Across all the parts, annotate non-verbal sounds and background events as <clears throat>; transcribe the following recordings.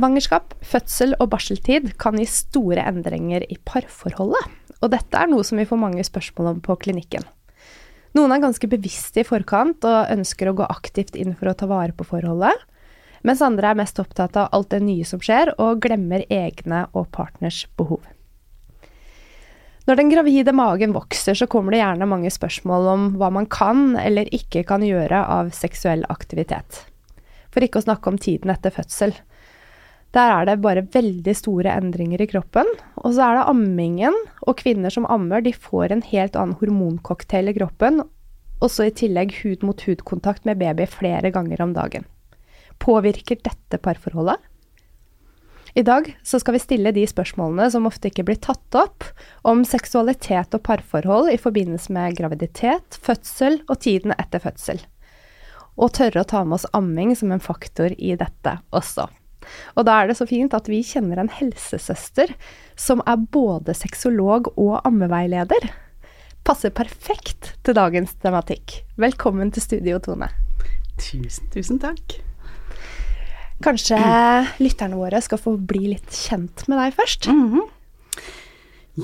Svangerskap, fødsel og barseltid kan gi store endringer i parforholdet. Og dette er noe som vi får mange spørsmål om på klinikken. Noen er ganske bevisste i forkant og ønsker å gå aktivt inn for å ta vare på forholdet, mens andre er mest opptatt av alt det nye som skjer, og glemmer egne og partners behov. Når den gravide magen vokser, så kommer det gjerne mange spørsmål om hva man kan eller ikke kan gjøre av seksuell aktivitet. For ikke å snakke om tiden etter fødsel. Der er det bare veldig store endringer i kroppen. Og så er det ammingen, og kvinner som ammer, de får en helt annen hormoncocktail i kroppen. Og så i tillegg hud-mot-hud-kontakt med baby flere ganger om dagen. Påvirker dette parforholdet? I dag så skal vi stille de spørsmålene som ofte ikke blir tatt opp, om seksualitet og parforhold i forbindelse med graviditet, fødsel og tiden etter fødsel. Og tørre å ta med oss amming som en faktor i dette også. Og da er det så fint at vi kjenner en helsesøster som er både sexolog og ammeveileder. Passer perfekt til dagens tematikk. Velkommen til studio, Tone. Tusen, tusen takk. Kanskje lytterne våre skal få bli litt kjent med deg først? Mm -hmm.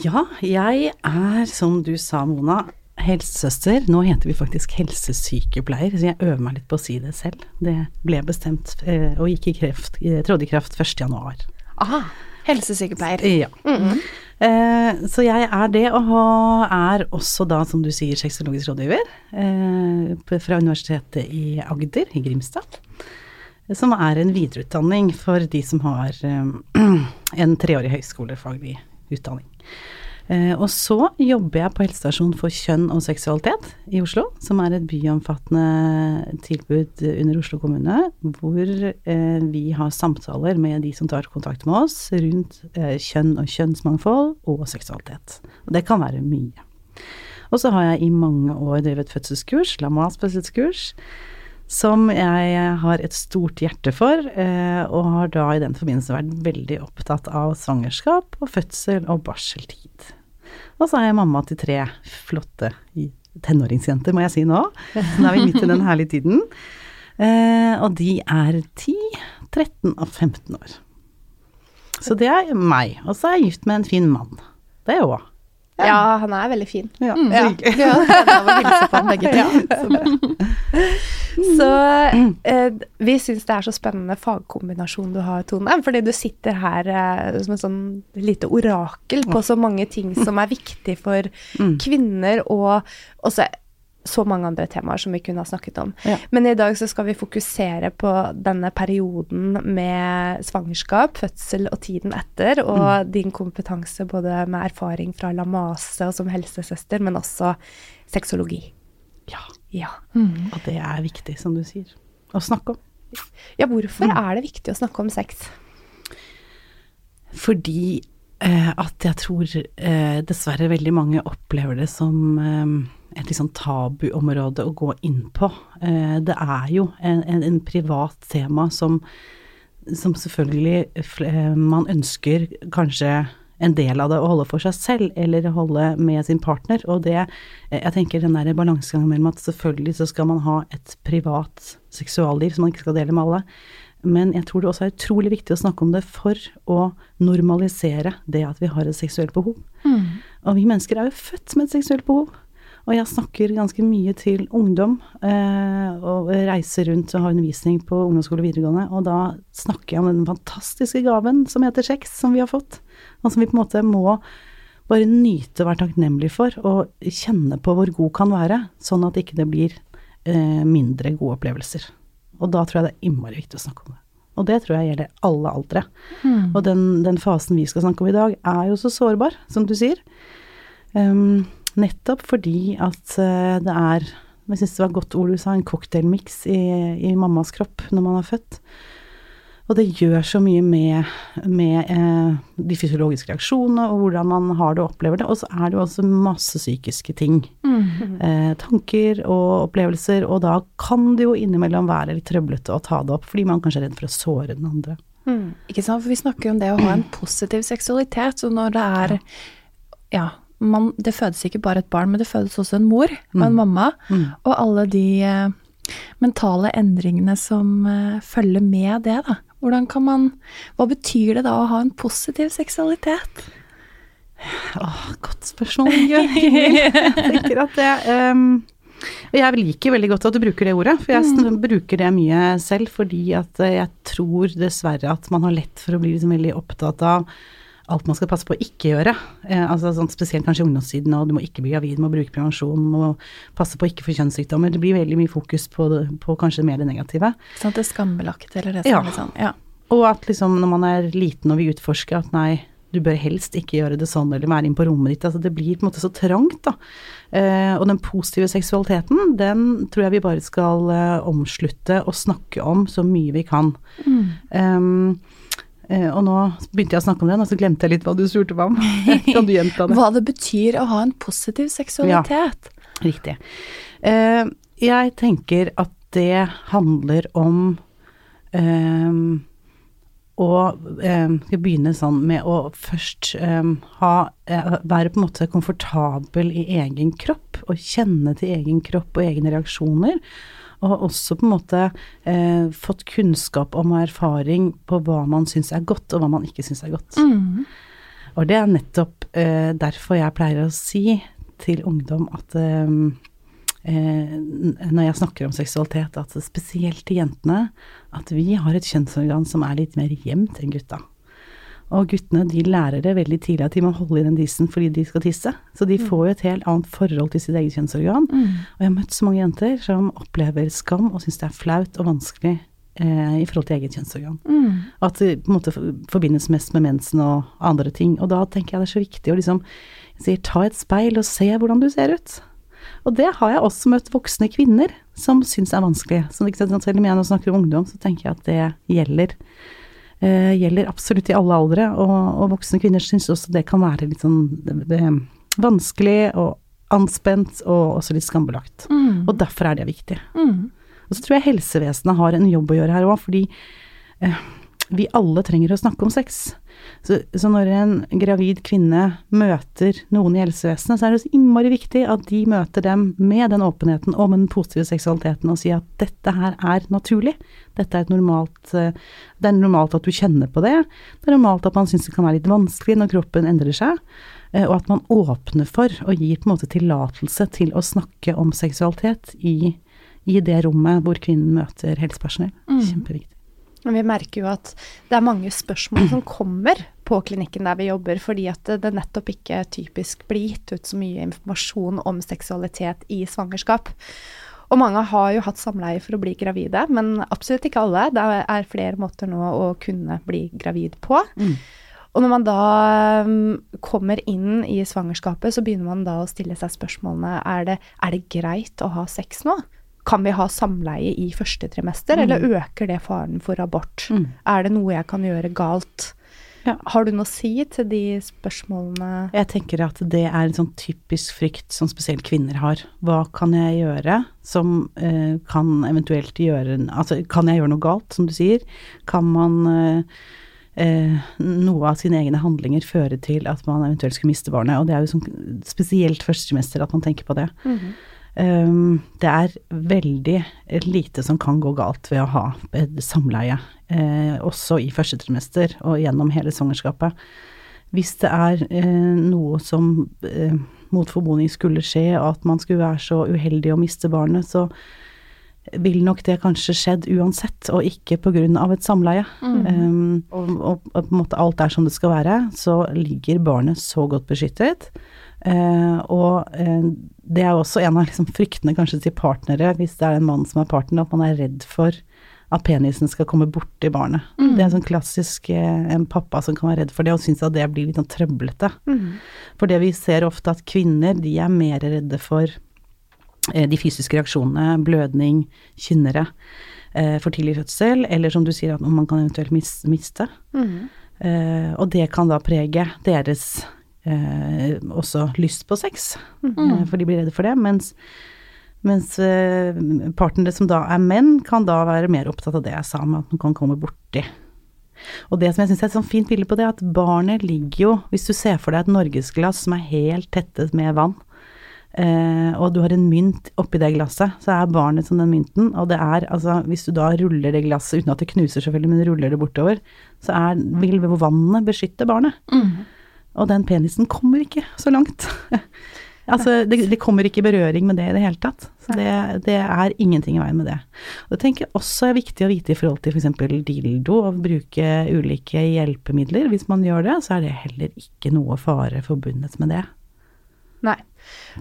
Ja, jeg er, som du sa, Mona, helsesøster. Nå heter vi faktisk helsesykepleier, så jeg øver meg litt på å si det selv. Det ble bestemt eh, og gikk i kreft, trådte i kraft 1. januar. Aha. Helsesykepleier. Ja. Mm -hmm. eh, så jeg er det, og er også da, som du sier, sexologisk rådgiver eh, fra Universitetet i Agder, i Grimstad. Som er en videreutdanning for de som har eh, <clears throat> en treårig høyskolefaglig utdanning. Eh, og så jobber jeg på helsestasjon for kjønn og seksualitet i Oslo, som er et byomfattende tilbud under Oslo kommune, hvor eh, vi har samtaler med de som tar kontakt med oss rundt eh, kjønn og kjønnsmangfold og seksualitet. Og det kan være mye. Og så har jeg i mange år drevet fødselskurs, Lamas fødselskurs, som jeg har et stort hjerte for, og har da i den forbindelse vært veldig opptatt av svangerskap og fødsel og barseltid. Og så er jeg mamma til tre flotte tenåringsjenter, må jeg si nå. Så nå er vi midt i den herlige tiden. Eh, og de er 10, 13 og 15 år. Så det er meg. Og så er jeg gift med en fin mann. Det er jeg òg. Ja. ja. han er veldig fin. Ja, mm, <laughs> <laughs> så hyggelig. Ja, så eh, vi syns det er så spennende fagkombinasjon du har, Tone. Fordi du sitter her eh, som et sånn lite orakel på så mange ting som er viktig for mm. kvinner, og også så mange andre temaer som vi kunne ha snakket om. Ja. Men i dag så skal vi fokusere på denne perioden med svangerskap, fødsel og tiden etter, og mm. din kompetanse både med erfaring fra La Mase og som helsesøster, men også sexologi. Ja. Ja. Mm. Og det er viktig, som du sier, å snakke om. Ja, hvorfor mm. er det viktig å snakke om sex? Fordi eh, at jeg tror eh, dessverre veldig mange opplever det som eh, et sånn tabuområde å gå inn på. Eh, det er jo en, en, en privat tema som, som selvfølgelig eh, man ønsker kanskje en del av det å holde for seg selv, eller holde med sin partner. Og det, eh, jeg tenker den der balansegangen mellom at selvfølgelig så skal man ha et privat seksualliv som man ikke skal dele med alle, men jeg tror det også er utrolig viktig å snakke om det for å normalisere det at vi har et seksuelt behov. Mm. Og vi mennesker er jo født med et seksuelt behov. Og jeg snakker ganske mye til ungdom, eh, og reiser rundt og har undervisning på ungdomsskole og videregående, og da snakker jeg om den fantastiske gaven som heter sex, som vi har fått, og som vi på en måte må bare nyte og være takknemlig for, og kjenne på hvor god kan være, sånn at ikke det blir eh, mindre gode opplevelser. Og da tror jeg det er innmari viktig å snakke om det. Og det tror jeg gjelder alle aldre. Mm. Og den, den, fasen vi skal snakke om i dag, er jo så sårbar, som du sier. Um, Nettopp fordi at uh, det er Jeg syns det var et godt ord du sa, en cocktailmiks i, i, mammas kropp når man er født. Og det gjør så mye med, med eh, de fysiologiske reaksjonene og hvordan man har det og opplever det. Og så er det jo også masse psykiske ting. Mm. Eh, tanker og opplevelser. Og da kan det jo innimellom være litt trøblete å ta det opp, fordi man kanskje er redd for å såre den andre. Mm. Ikke sant, for vi snakker jo om det å ha en positiv seksualitet. Så når det er ja, man, det fødes ikke bare et barn, men det fødes også en mor og en mm. mamma. Mm. Og alle de eh, mentale endringene som eh, følger med det, da. Hvordan kan man Hva betyr det da å ha en positiv seksualitet? Åh, godt spørsmål, <laughs> Jeg tenker at det um, Jeg liker veldig godt at du bruker det ordet, for jeg mm. bruker det mye selv fordi at jeg tror dessverre at man har lett for å bli liksom veldig opptatt av alt man skal passe på å ikke gjøre. Eh, altså sånn Spesielt kanskje ungdomstiden, og du må ikke bli gravid, må bruke prevensjon, må passe på å ikke få kjønnssykdommer. Det blir veldig mye fokus på, det, på kanskje mer det negative. Sånn at det er skambelagt, eller det som ja. er sånn. Ja. Og at liksom når man er liten og vil utforske at nei, du bør helst ikke gjøre det sånn, eller være inn på rommet ditt. Altså det blir på en måte så trangt, da. Eh, og den positive seksualiteten, den tror jeg vi bare skal eh, omslutte og snakke om så mye vi kan. Mm. Um, og nå begynte jeg å snakke om den, og så glemte jeg litt hva du spurte meg om. <laughs> Kan du gjenta det? Hva det betyr å ha en positiv seksualitet. Ja, riktig. Eh, jeg tenker at det handler om eh, å Skal begynne sånn med å først ha Være på en måte komfortabel i egen kropp, og kjenne til egen kropp og egne reaksjoner og har også på en måte eh, fått kunnskap om og erfaring på hva man syns er godt, og hva man ikke syns er godt. Mm. Og det er nettopp eh, derfor jeg pleier å si til ungdom at eh, eh når jeg snakker om seksualitet, at spesielt til jentene, at vi har et kjønnsorgan som er litt mer gjemt enn gutta. Og guttene de lærer det veldig tidlig at de må holde i den disen fordi de skal tisse. Så de mm. får jo et helt annet forhold til sitt eget kjønnsorgan. Mm. Og jeg har møtt så mange jenter som opplever skam og syns det er flaut og vanskelig eh, i forhold til eget kjønnsorgan. Mm. At det på en måte forbindes mest med mensen og andre ting. Og da tenker jeg det er så viktig å liksom jeg sier, ta et speil og se hvordan du ser ut. Og det har jeg også møtt voksne kvinner som syns er vanskelig. Så selv om jeg nå snakker om ungdom, så tenker jeg at det gjelder. Eh, gjelder absolutt i alle aldre, og, og voksne kvinner syns også det kan være litt sånn eh, vanskelig og anspent og også litt skambelagt. Mm. Og derfor er det viktig. Mm. Og så tror jeg helsevesenet har en jobb å gjøre her òg, fordi eh, vi alle trenger å snakke om sex. Så, så når en gravid kvinne møter noen i helsevesenet, så er det så innmari viktig at de møter dem med den åpenheten og med den positive seksualiteten og sier at dette her er naturlig. Dette er et normalt eh, Det er normalt at du kjenner på det. Det er normalt at man syns det kan være litt vanskelig når kroppen endrer seg. eh, Og at man åpner for og gir på en måte tillatelse til å snakke om seksualitet i, i det rommet hvor kvinnen møter helsepersonell. Mm. Kjempeviktig. Men vi merker jo at det er mange spørsmål som kommer på klinikken der vi jobber, fordi at det, nettopp ikke typisk blir gitt ut så mye informasjon om seksualitet i svangerskap. Og mange har jo hatt samleie for å bli gravide, men absolutt ikke alle. Det er flere måter nå å kunne bli gravid på. Mm. Og når man da um, kommer inn i svangerskapet, så begynner man da å stille seg spørsmålene er det, er det greit å ha sex nå? Kan vi ha samleie i første trimester, Mm. eller øker det faren for abort? Mm. Er det noe jeg kan gjøre galt? Ja. Har du noe å si til de spørsmålene? Jeg tenker at det er en sånn typisk frykt som spesielt kvinner har. Hva kan jeg gjøre som eh, kan eventuelt gjøre Altså, kan jeg gjøre noe galt, som du sier? Kan man eh, eh, Noe av sine egne handlinger føre til at man eventuelt skulle miste barnet? Og det er jo sånn, spesielt første trimester at man tenker på det. Um, det er veldig lite som kan gå galt ved å ha samleie, eh, også i første trimester og gjennom hele svangerskapet. Hvis det er eh, noe som eh, mot formodning skulle skje, at man skulle være så uheldig å miste barnet, så vil nok det kanskje skjedd uansett, og ikke av et samleie. Um, og, og, og på en måte alt er som det skal være, så ligger barnet så godt beskyttet. Eh, og eh, det er også en av liksom, fryktene kanskje til partnere, hvis det er en mann som er partner, at man er redd for at penisen skal komme borti barnet. Det er sånn klassisk eh, en pappa som kan være redd for det, og syns at det blir litt sånn trøblete. For det vi ser ofte at kvinner, de er mer redde for de fysiske reaksjonene, blødning, kynnere, eh, for tidlig fødsel, eller som du sier, at man kan eventuelt mis miste. Eh, og det kan da prege deres eh, også lyst på sex, eh, for de blir redde for det. Mens, mens eh, partnere som da er menn, kan da være mer opptatt av det jeg sa, med at man kan komme borti. Og det som jeg syns er et sånn fint bilde på det, er at barnet ligger jo Hvis du ser for deg et norgesglass som er helt tettet med vann, eh, og du har en mynt oppi det glasset, så er barnet som den mynten. Og det er altså Hvis du da ruller det glasset, uten at det knuser selvfølgelig, men ruller det bortover, så er, vil vannet beskytte barnet. Og den penisen kommer ikke så langt. <laughs> altså, det, det kommer ikke i berøring med det i det hele tatt. Så det, det er ingenting i veien med det. Og det tenker jeg også er viktig å vite i forhold til f.eks. dildo, og bruke ulike hjelpemidler. Hvis man gjør det, så er det heller ikke noe fare forbundet med det. Nei.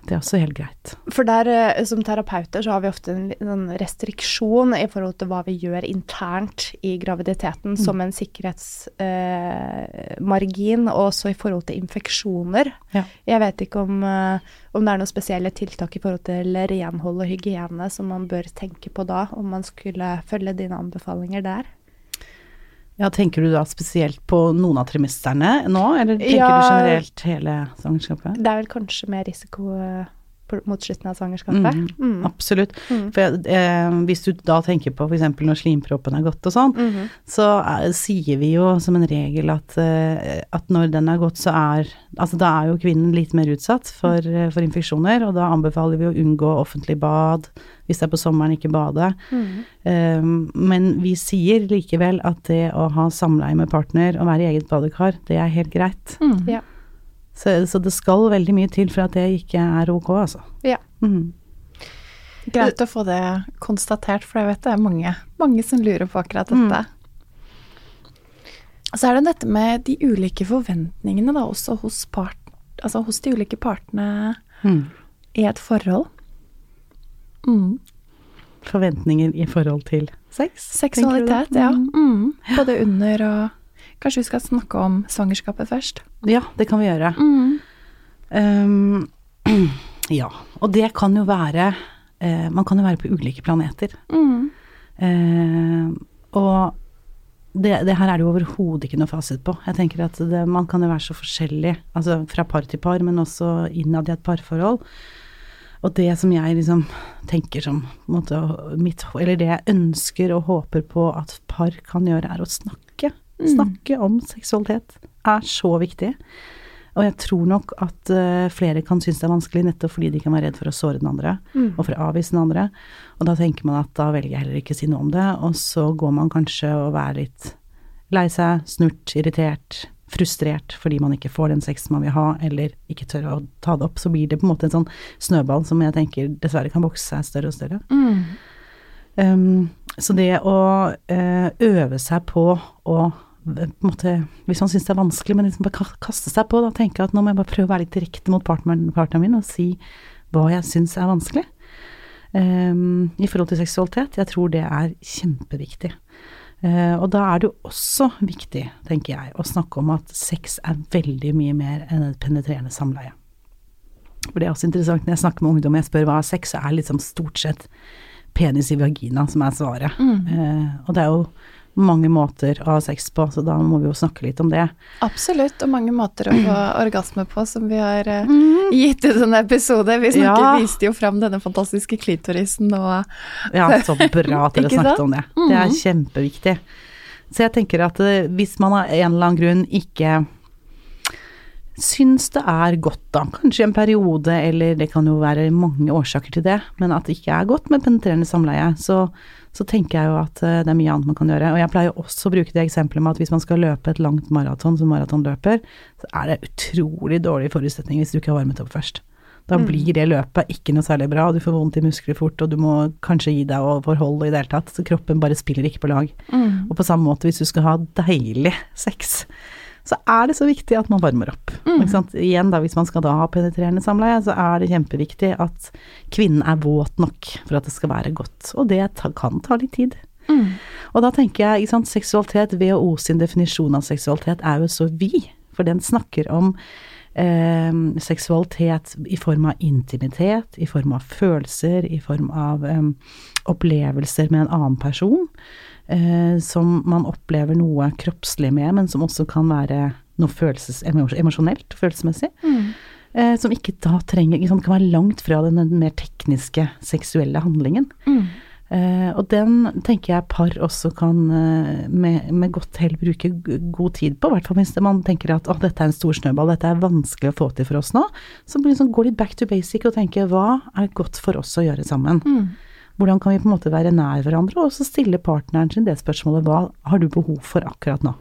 Det er også helt greit. For der, eh, som terapeuter, så har vi ofte en, en restriksjon i forhold til hva vi gjør internt i graviditeten som en sikkerhetsmargin, eh, og også i forhold til infeksjoner. Ja. Jeg vet ikke om, eh, om det er noen spesielle tiltak i forhold til renhold og hygiene som man bør tenke på da, om man skulle følge dine anbefalinger der. Ja, tenker du da spesielt på noen av trimesterne nå, eller tenker Ja. du generelt hele svangerskapet? Det er vel kanskje mer risiko eh, mot slutten av svangerskapet. Mm, Mm. Absolutt. Mm. For eh, hvis du da tenker på f.eks. når slimproppen er gått og sånn, Mhm. så er, sier vi jo som en regel at, eh, at når den er gått, så er Altså da er jo kvinnen litt mer utsatt for, eh, for infeksjoner, og da anbefaler vi å unngå offentlig bad. Hvis det er på sommeren, ikke bade. Eh, men vi sier likevel at det å ha samleie med partner og være i eget badekar, det er helt greit. Mm. Ja. Så, så det skal veldig mye til for at det ikke er ok, altså. Ja. Mm. Greit å få det konstatert, for jeg vet det er mange, mange som lurer på akkurat dette. Så er det dette med de ulike forventningene da, også hos, part, altså hos de ulike partene mm. i et forhold. Mm. forventninger i forhold til sex. Seksualitet, ja. Mm. Både under og Kanskje vi skal snakke om svangerskapet først? Ja, det kan vi gjøre. Mm. Um, <clears throat> ja, og det kan jo være uh, Man kan jo være på ulike planeter. Mm. Uh, og det, det her er det jo overhodet ikke noe fasit på. Jeg tenker at det, man kan jo være så forskjellig, altså fra par til par, men også innad i et parforhold. Og det som jeg liksom tenker som måte, mitt, Eller det jeg ønsker og håper på at par kan gjøre, er å snakke. Snakke om seksualitet er så viktig. Og jeg tror nok at uh, flere kan synes det er vanskelig nettopp fordi de kan være redd for å såre den andre, og for å avvise den andre. Og da tenker man at da velger jeg heller ikke å si noe om det, og så går man kanskje og er litt lei seg, snurt, irritert, frustrert fordi man ikke får den sexen man vil ha, eller ikke tør å ta det opp. Så blir det på en måte en sånn snøball som jeg tenker dessverre kan vokse seg større og større. Mm. Um, så det å eh, øve seg på å på en måte, Hvis man syns det er vanskelig, men liksom bare ka- kaste seg på, da tenke at nå må jeg bare prøve å være litt direkte mot partneren, partneren min og si hva jeg syns er vanskelig um, i forhold til seksualitet. Jeg tror det er kjempeviktig. Eh, og da er det jo også viktig, tenker jeg, å snakke om at sex er veldig mye mer enn et penetrerende samleie. For det er også interessant når jeg snakker med ungdom og jeg spør hva er sex, så er liksom stort sett penis i vagina som er svaret. Eh, og det er jo mange måter å ha sex på, så da må vi jo snakke litt om det. Absolutt, og mange måter å få <clears throat> orgasme på som vi har eh, gitt ut en episode. Vi snakker, Ja. viste jo fram denne fantastiske klitorisen og Ja, <laughs> så bra at dere snakket om det. Det er kjempeviktig. Så jeg tenker at eh, hvis man av en eller annen grunn ikke syns det er godt, da, kanskje en periode, eller det kan jo være mange årsaker til det, men at det ikke er godt med penetrerende samleie, så, så tenker jeg jo at eh, det er mye annet man kan gjøre. Og jeg pleier også å bruke det eksempelet med at hvis man skal løpe et langt maraton som maratonløper, så er det utrolig dårlig forutsetning hvis du ikke har varmet opp først. Da blir det løpet ikke noe særlig bra, og du får vondt i muskler fort, og du må kanskje gi deg og forholde i det hele tatt, så kroppen bare spiller ikke på lag. Og på samme måte, hvis du skal ha deilig sex, så er det så viktig at man varmer opp. Sant? Igjen da, hvis man skal da ha penetrerende samleie, så er det kjempeviktig at kvinnen er våt nok for at det skal være godt. Og det kan ta litt tid. Og da tenker jeg, ikke sant, seksualitet, WHO sin definisjon av seksualitet er jo så vid, for den snakker om eh, seksualitet i form av intimitet, i form av følelser, i form av eh, opplevelser med en annen person, eh, som man opplever noe kroppslig med, men som også kan være noe følelses, emosjonelt, følelsesmessig. Eh, som ikke da trenger, liksom, kan være langt fra den, den mer tekniske seksuelle handlingen. Eh, og den tenker jeg par også kan eh, med, med godt hell bruke god tid på, i hvert fall hvis man tenker at å, dette er en stor snøball, dette er vanskelig å få til for oss nå. Så liksom gå litt back to basic og tenke hva er godt for oss å gjøre sammen? Hvordan kan vi på en måte være nær hverandre, og så stille partneren sin det spørsmålet hva har du behov for akkurat nå?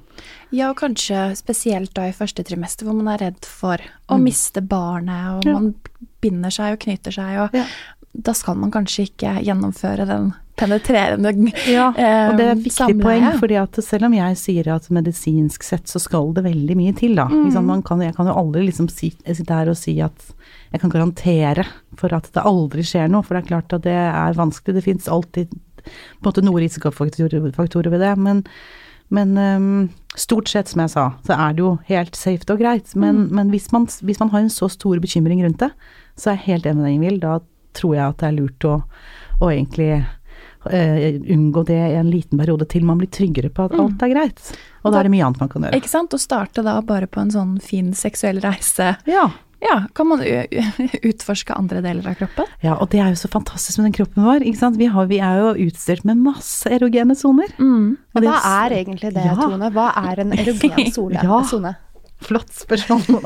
Ja, og kanskje spesielt da i første trimester, hvor man er redd for å miste barnet, og Ja. man binder seg og knyter seg, og Ja. Da skal man kanskje ikke gjennomføre den penetrerende Ja, eh, og det er et viktig samleie. poeng, fordi at selv om jeg sier at medisinsk sett så skal det veldig mye til, da. Mm. Man kan, jeg kan jo aldri liksom si, sitte her og si at jeg kan garantere for at det aldri skjer noe, for det er klart at det er vanskelig. Det fins alltid på en måte noen risikofaktorer ved det, men, men um, stort sett, som jeg sa, så er det jo helt safe og greit. Men, men hvis, man, hvis man har en så stor bekymring rundt det, så er jeg helt enig med deg, Ingvild. Da tror jeg at det er lurt å, å egentlig Uh, unngå det i en liten periode til man blir tryggere på at alt er greit. Og da er det mye annet man kan gjøre. Ikke sant? Å starte da bare på en sånn fin seksuell reise. Ja. Ja, kan man <laughs> utforske andre deler av kroppen? ja, og det er jo så fantastisk med den kroppen vår. ikke sant? Vi, har, vi er jo utstyrt med masse erogene soner. Mm. Og Hva er egentlig det, Ja. Tone? Hva er en erogen <laughs> sone? Ja. Flott spørsmål.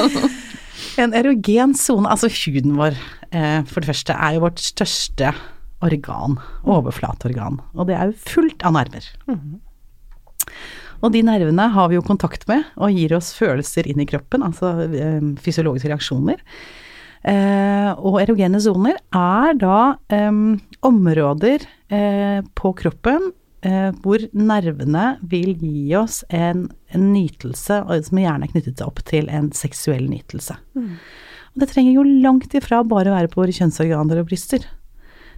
<laughs> en erogen sone, altså huden vår, for det første, er jo vårt største organ, overflateorgan, og det er jo fullt av nerver. Og de nervene har vi jo kontakt med, og gir oss følelser inn i kroppen, altså eh, fysiologiske reaksjoner. Eh, og erogene soner er da eh, områder eh, på kroppen eh, hvor nervene vil gi oss en, en nytelse, som gjerne er knyttet opp til en seksuell nytelse. Og det trenger jo langt ifra bare å være på våre kjønnsorganer og bryster.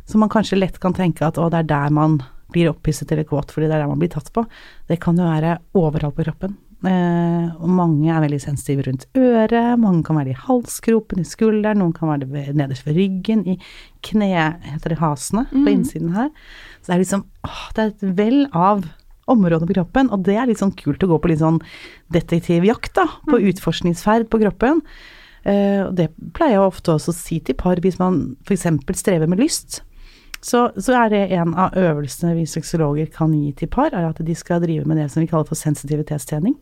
Så man kanskje lett kan tenke at å, det er der man blir opphisset eller kåt fordi det er der man blir tatt på. Det kan jo være overalt på kroppen. Eh, og mange er veldig sensitive rundt øret, mange kan være i halskropen, i skulderen, noen kan være det nederst ved ryggen, i kne, heter det hasene, på innsiden her. Så det er liksom åh, det er et vell av områder på kroppen, og det er litt sånn kult å gå på litt sånn detektivjakt, da, på utforskningsferd på kroppen. Eh, og det pleier jeg ofte også å si til par hvis man f.eks. strever med lyst. Så, så er det en av øvelsene vi sexologer kan gi til par, er at de skal drive med det som vi kaller for sensitivitetstrening.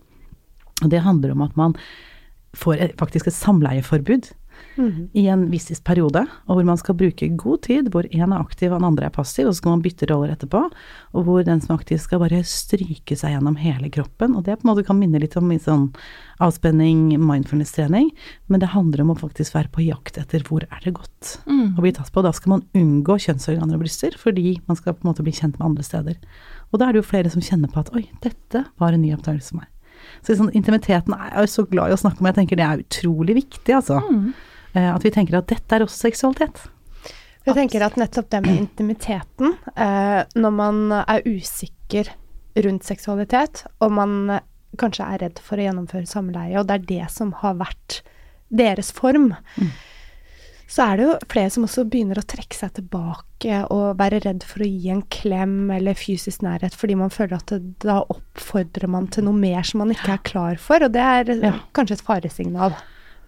Og det handler om at man får faktisk et samleieforbud i en viss periode, og hvor man skal bruke god tid, hvor én er aktiv og den andre er passiv, og så skal man bytte roller etterpå, og hvor den som er aktiv skal bare stryke seg gjennom hele kroppen, og det på en måte kan minne litt om sånn avspenning, mindfulness-trening, men det handler om å faktisk være på jakt etter hvor er det godt å bli tatt på. Da skal man unngå kjønnsorganer og bryster, fordi man skal på en måte bli kjent med andre steder. Og da er det jo flere som kjenner på at oi, dette var en ny oppdagelse for meg. Så sånn, intimiteten er jeg så glad i å snakke om, jeg tenker det er utrolig viktig, altså. Eh, At vi tenker at dette er også seksualitet. Jeg tenker at nettopp det med intimiteten, eh, når man er usikker rundt seksualitet, og man eh, kanskje er redd for å gjennomføre samleie, og det er det som har vært deres form, så er det jo flere som også begynner å trekke seg tilbake og være redd for å gi en klem eller fysisk nærhet, fordi man føler at det, da oppfordrer man til noe mer som man ikke er klar for, og det er eh, Ja. kanskje et faresignal.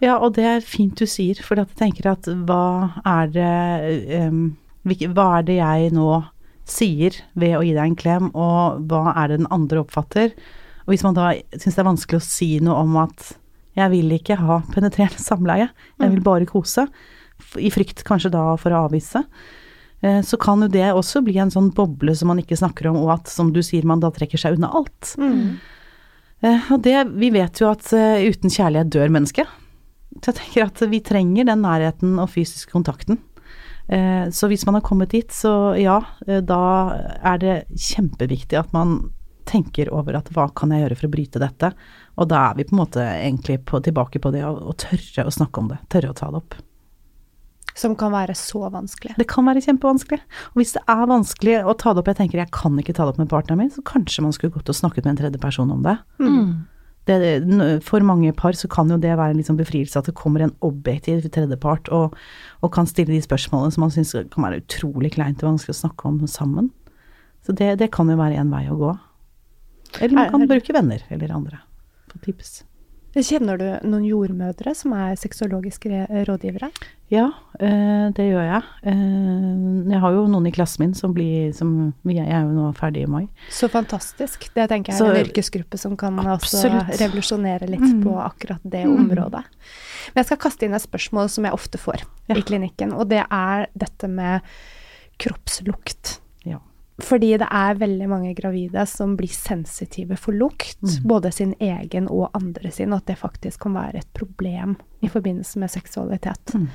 Ja, og det er fint du sier, for jeg tenker at hva er det um, Hva er det jeg nå sier ved å gi deg en klem, og hva er det den andre oppfatter? Og hvis man da syns det er vanskelig å si noe om at jeg vil ikke ha penetrerende samleie, jeg vil bare kose, i frykt kanskje da for å avvise, eh, så kan jo det også bli en sånn boble som man ikke snakker om, og at, som du sier, man da trekker seg unna alt. Mm. Og det, vi vet jo at eh, uten kjærlighet dør mennesket. Så jeg tenker at vi trenger den nærheten og fysisk kontakten. Eh, Så hvis man har kommet dit, så ja, eh, da er det kjempeviktig at man tenker over at hva kan jeg gjøre for å bryte dette? Og da er vi på en måte egentlig på, tilbake på det å, å tørre å snakke om det, tørre å ta det opp. Som kan være så vanskelig. Det kan være kjempevanskelig. Og hvis det er vanskelig å ta det opp, jeg tenker jeg kan ikke ta det opp med partneren min, så kanskje man skulle gått og snakket med en tredje person om det. Det, for mange par så kan jo det være en liksom befrielse at det kommer en objektiv tredjepart og, og kan stille de spørsmålene som man syns kan være utrolig kleint og vanskelig å snakke om sammen. Så det, det kan jo være en vei å gå. Eller man kan bruke venner eller andre på tips. Kjenner du noen jordmødre som er sexologiske rådgivere? Ja, eh, det gjør jeg. Eh, jeg har jo noen i klassen min som blir som, Jeg er jo nå ferdig i mai. Så fantastisk. Det tenker jeg Så- er en yrkesgruppe som kan også revolusjonere litt Mm. på akkurat det området. Men jeg skal kaste inn et spørsmål som jeg ofte får Ja. i klinikken, og det er dette med kroppslukt. Ja. Fordi det er veldig mange gravide som blir sensitive for lukt, Mm. både sin egen og andre sin, og at det faktisk kan være et problem i forbindelse med seksualitet. Mm.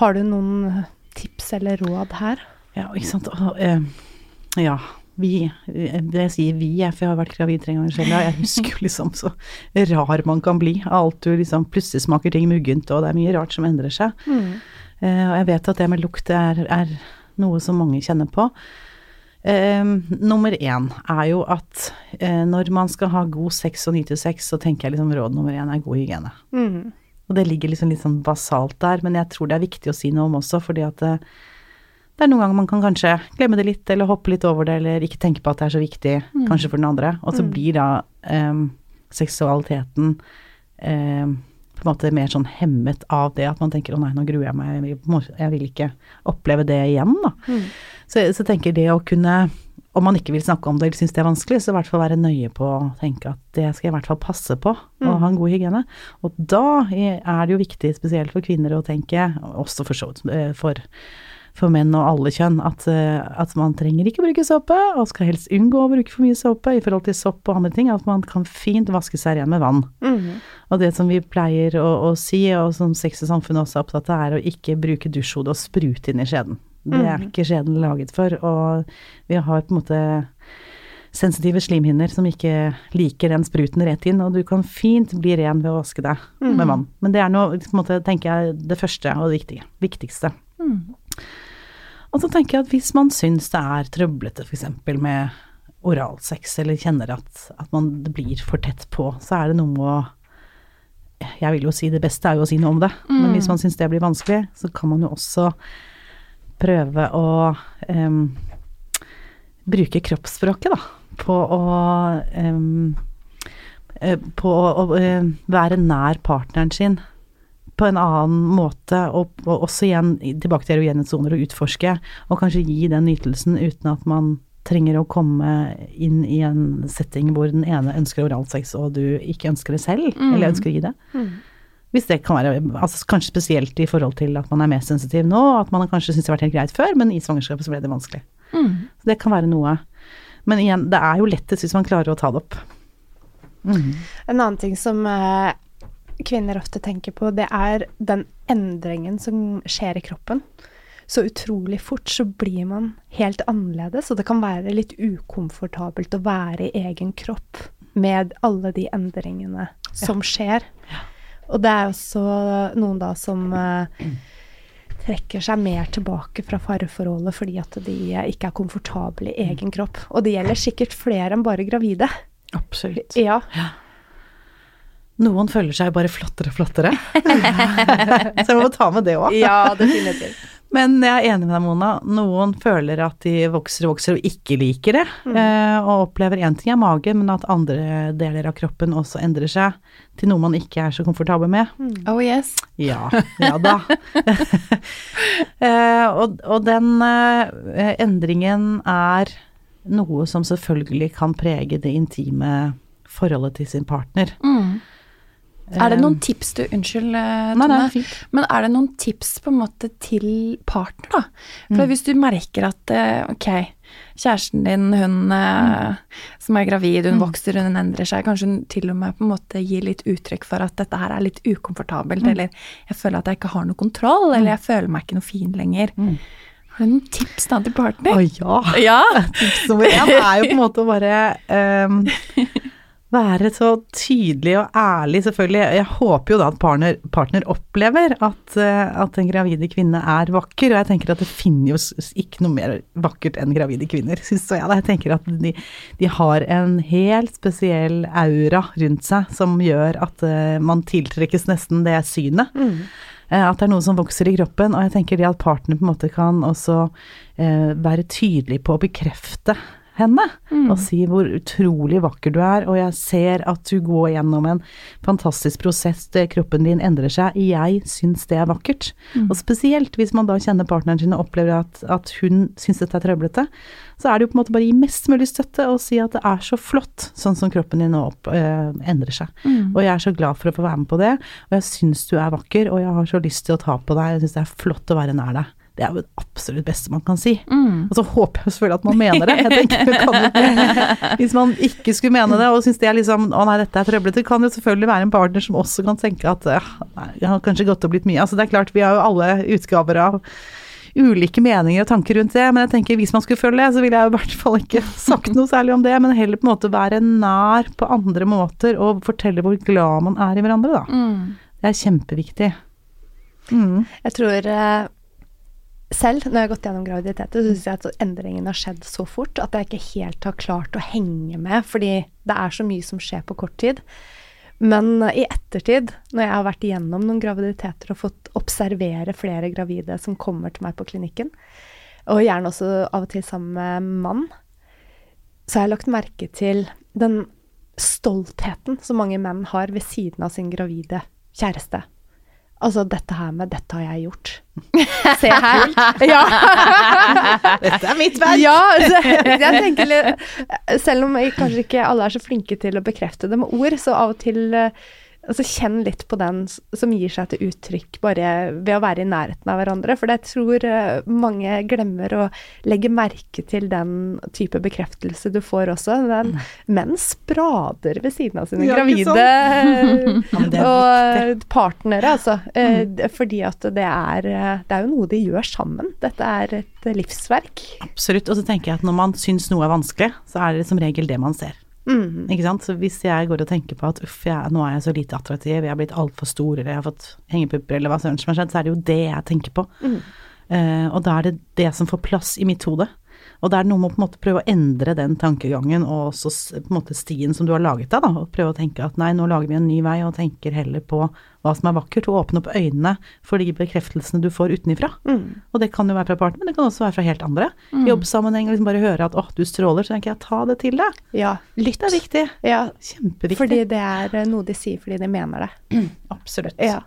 Har du noen tips eller råd her? Ja, ikke sant. Eh, ja, vi jeg Det sier vi, jeg, for jeg har vært gravid tre ganger selv. Jeg husker jo liksom så rar man kan bli. Alt du liksom Plutselig smaker ting muggent, og det er mye rart som endrer seg. Eh, og jeg vet at det med lukt er, er noe som mange kjenner på. Eh, nummer én er jo at eh, når man skal ha god sex og nyte sex, så tenker jeg liksom råd nummer én er god hygiene. Mm. Og det ligger liksom litt sånn basalt der, men jeg tror det er viktig å si noe om også, fordi at det, det er noen ganger man kan kanskje glemme det litt, eller hoppe litt over det, eller ikke tenke på at det er så viktig, kanskje for den andre. Og så blir da em, seksualiteten em, på en måte mer sånn hemmet av det at man tenker å nei, nå gruer jeg meg, jeg vil, jeg vil ikke oppleve det igjen, da. Så, så tenker det å kunne om man ikke vil snakke om det eller syns det er vanskelig, så i hvert fall være nøye på å tenke at det skal jeg i hvert fall passe på, å ha en god hygiene. Og da er det jo viktig, spesielt for kvinner, å tenke, også for så vidt eh, for, for menn og alle kjønn, at, eh, at man trenger ikke å bruke såpe, og skal helst unngå å bruke for mye såpe i forhold til sopp og andre ting, at man kan fint vaske seg ren med vann. Mm. Og det som vi pleier å, å si, og som Sex og Samfunn også er opptatt av, er å ikke bruke dusjhodet og sprute inn i skjeden. Det er ikke skjeden laget for, og vi har på en måte sensitive slimhinner som ikke liker den spruten rett inn, og du kan fint bli ren ved å vaske deg med vann. Men det er nå, tenker jeg, det første og det viktige, viktigste. Og så tenker jeg at hvis man syns det er trøblete f.eks. med oralsex, eller kjenner at, at man blir for tett på, så er det noe med å Jeg vil jo si det beste er jo å si noe om det, men hvis man syns det blir vanskelig, så kan man jo også prøve å um, bruke kroppsspråket, da, på å eh, på å eh, være nær partneren sin. På en annen måte, og, og også igjen tilbake til erogene soner og utforske, og kanskje gi den nytelsen uten at man trenger å komme inn i en setting hvor den ene ønsker oralsex, og du ikke ønsker det selv, eller ønsker å gi det. Hvis det kan være, altså kanskje spesielt i forhold til at man er mer sensitiv nå, at man kanskje syns det har vært helt greit før, men i svangerskapet så ble det vanskelig. Så det kan være noe. Men igjen, det er jo lettest hvis man klarer å ta det opp. En annen ting som eh, kvinner ofte tenker på, det er den endringen som skjer i kroppen. Så utrolig fort så blir man helt annerledes, og det kan være litt ukomfortabelt å være i egen kropp med alle de endringene som skjer. Og det er også noen da som eh, trekker seg mer tilbake fra fareforholdet fordi at de eh, ikke er komfortable i egen kropp. Og det gjelder sikkert flere enn bare gravide. Absolutt. Ja. Noen føler seg bare flottere og flottere. <laughs> så jeg må ta med det òg. Ja, definitivt. Men jeg er enig med deg, Mona. Noen føler at de vokser og vokser og ikke liker det. Mm. Og opplever én ting er magen, men at andre deler av kroppen også endrer seg til noe man ikke er så komfortabel med. Oh yes. Ja, ja da. <laughs> eh, og, og den eh, endringen er noe som selvfølgelig kan prege det intime forholdet til sin partner. Er det noen tips du Unnskyld, Tone. Nei, nei. Men er det noen tips på en måte til partner, da? For hvis du merker at eh, ok, kjæresten din, hun mm. som er gravid, hun vokser, hun endrer seg, kanskje hun til og med på en måte gir litt uttrykk for at dette her er litt ukomfortabelt, eller jeg føler at jeg ikke har noe kontroll, eller jeg føler meg ikke noe fin lenger. Har du noen tips da til partner? Å ja. Ja. <laughs> Tips nummer én er jo på en måte å bare ehm, <laughs> være så tydelig og ærlig, selvfølgelig. Jeg håper jo da at partner, partner opplever at, eh, at en gravide kvinne er vakker, og jeg tenker at det finnes jo ikke noe mer vakkert enn gravide kvinner, <laughs> syns jeg. da. Jeg tenker at de, de har en helt spesiell aura rundt seg som gjør at eh, man tiltrekkes nesten det synet. Mm. At det er noe som vokser i kroppen, og jeg tenker det at partner på en måte kan også eh, være tydelig på å bekrefte henne, og si hvor utrolig vakker du er, og jeg ser at du går gjennom en fantastisk prosess, kroppen din endrer seg, jeg syns det er vakkert. Og spesielt hvis man da kjenner partneren sin og opplever at, at hun syns dette er trøblete, så er det jo på en måte bare å gi mest mulig støtte og si at det er så flott, sånn som kroppen din nå opp, øh, endrer seg. Og jeg er så glad for å få være med på det, og jeg syns du er vakker, og jeg har så lyst til å ta på deg, jeg syns det er flott å være nær deg. Det er jo det absolutt beste man kan si. Og så håper jeg selvfølgelig at man mener det. Jeg tenker, kan ikke, hvis man ikke skulle mene det og syns det er liksom Å nei, dette er trøblete, kan det jo selvfølgelig være en partner som også kan tenke at «Ja, det har kanskje gått opp litt mye. Altså det er klart, vi har jo alle utgaver av ulike meninger og tanker rundt det, men jeg tenker hvis man skulle følge det, så ville jeg i hvert fall ikke sagt noe særlig om det, men heller på en måte være nær på andre måter og fortelle hvor glad man er i hverandre, da. Det er kjempeviktig. Mm. Jeg tror eh, selv, når jeg har gått gjennom graviditeter, så syns jeg at endringen har skjedd så fort at jeg ikke helt har klart å henge med, fordi det er så mye som skjer på kort tid. Men eh, i ettertid, når jeg har vært igjennom noen graviditeter og fått observere flere gravide som kommer til meg på klinikken, og gjerne også av og til sammen med mann, så har jeg lagt merke til den stoltheten som mange menn har ved siden av sin gravide kjæreste. Altså dette her med 'dette har jeg gjort'. <laughs> Se her. Ja. <laughs> Dette er mitt verk! ja så jeg tenker litt Selv om kanskje ikke alle er så flinke til å bekrefte det med ord, så av og til eh, altså Kjenn litt på den som gir seg til uttrykk bare ved å være i nærheten av hverandre. For jeg tror eh, mange glemmer å legge merke til den type bekreftelse du får også. Den, menn sprader ved siden av sine Ja, gravide <laughs> er og partnere, altså. Eh, Fordi at det er, eh, det er jo noe de gjør sammen. Dette er et livsverk. Absolutt. Og så tenker jeg at når man syns noe er vanskelig, så er det som regel det man ser. Mhm. Ikke sant? Så hvis jeg går og tenker på at uff, jeg, nå er jeg så lite attraktiv, jeg er blitt altfor stor, eller jeg har fått hengepupper, eller hva søren som har skjedd, så er det jo det jeg tenker på. Eh, og da er det det som får plass i mitt hode. Og det er noe med å på en måte prøve å endre den tankegangen og også på en måte stien som du har laget deg, da. Og prøve å tenke at nei, nå lager vi en ny vei og tenker heller på hva som er vakkert, og åpne opp øynene for de bekreftelsene du får utenifra. Og det kan jo være fra partner, men det kan også være fra helt andre. I jobbsammenheng, liksom bare høre at åh, du stråler, så tenker jeg ta det til deg. Ja, lytt. Det er viktig. Ja, Kjempeviktig. fordi det er eh, noe de sier fordi de mener det. <clears throat> Absolutt. Ja.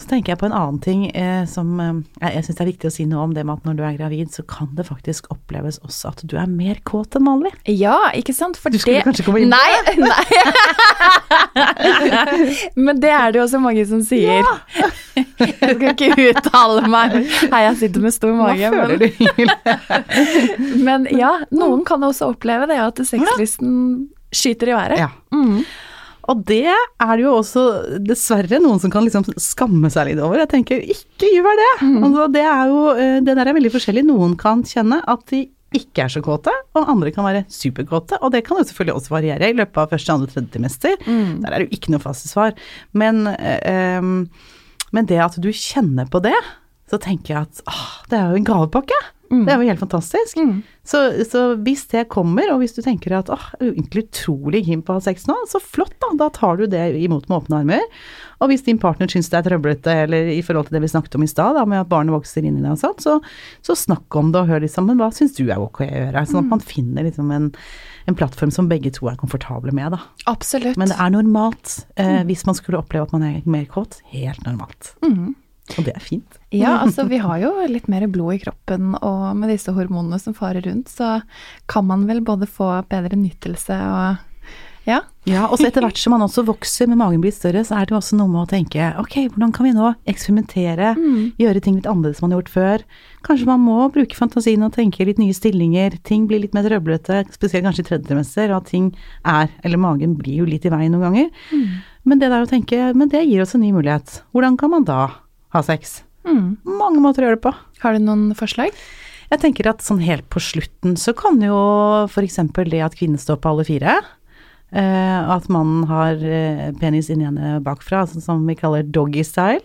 Så tenker jeg på en annen ting eh, som eh, jeg, syns det er viktig å si noe om det med at når du er gravid, så kan det faktisk oppleves også at du er mer kåt enn vanlig. Ja, ikke sant? For Du skulle det kanskje komme inn på Nei, <laughs> nei. <laughs> Men det er det jo også mange som sier. Jeg <laughs> skal ikke uttale meg. Nei, jeg sitter med stor mage. Hva føler Men, du, <laughs> men ja, noen kan også oppleve det, at sexlysten skyter i været. Ja. Mm. Og det er det jo også dessverre noen som kan liksom skamme seg litt over. Jeg tenker, ikke gjør det! Altså, det er jo, eh, det der er veldig forskjellig. Noen kan kjenne at de ikke er så kåte, og andre kan være superkåte. Og det kan jo selvfølgelig også variere i løpet av første, andre, tredje trimester. Der er det jo ikke noe fasitsvar. Men, eh, men det at du kjenner på det, så tenker jeg at åh, det er jo en gavepakke. Det er jo helt fantastisk. Så, så hvis det kommer, og hvis du tenker at åh, jeg er egentlig utrolig keen på å ha sex nå, så flott da, da tar du det imot med åpne armer. Og hvis din partner syns det er trøblete, eller i forhold til det vi snakket om i stad, med at barnet vokser inn i det og sånn, så, så snakk om det og hør liksom, men hva syns du er ok å gjøre? Sånn at man finner liksom en, en plattform som begge to er komfortable med, da. Absolutt. Men det er normalt, eh, hvis man skulle oppleve at man er mer kåt, helt normalt. Og det er fint. Ja, altså vi har jo litt mer blod i kroppen, og med disse hormonene som farer rundt, så kan man vel både få bedre nytelse og Ja. Ja, og så etter hvert som man også vokser men magen blir større, så er det jo også noe med å tenke ok, hvordan kan vi nå eksperimentere, gjøre ting litt annerledes man har gjort før. Kanskje man må bruke fantasien og tenke litt nye stillinger, ting blir litt mer trøblete, spesielt kanskje i tredje trimester, og at ting er, eller magen blir jo litt i veien noen ganger. Men det der å tenke, men det gir oss en ny mulighet. Hvordan kan man da ha sex? Mm. Mange måter å gjøre det på. Har du noen forslag? Jeg tenker at sånn helt på slutten så kan jo f.eks. det at kvinnen står på alle fire, eh, at mannen har uh, penis inni henne bakfra, altså som vi kaller doggy style,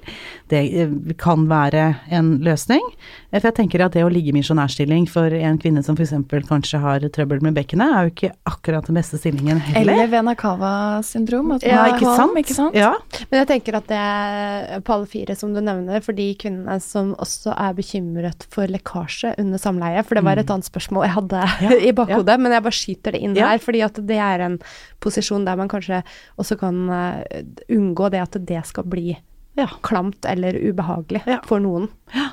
det uh, kan være en løsning. For jeg tenker at det å ligge i misjonærstilling for en kvinne som f.eks. kanskje har trøbbel med bekkenet, er jo ikke akkurat den beste stillingen heller. Eller Vena Cava-syndrom. ja, ikke sant? Ikke sant? Ja. Men jeg tenker at det er på alle fire, som du nevner, for de kvinnene som også er bekymret for lekkasje under samleie, for det var et annet spørsmål jeg hadde <laughs> i bakhodet, men jeg bare skyter det inn Ja. her, fordi at det er en posisjon der man kanskje også kan eh, unngå det at det skal bli Ja. klamt eller ubehagelig Ja. for noen.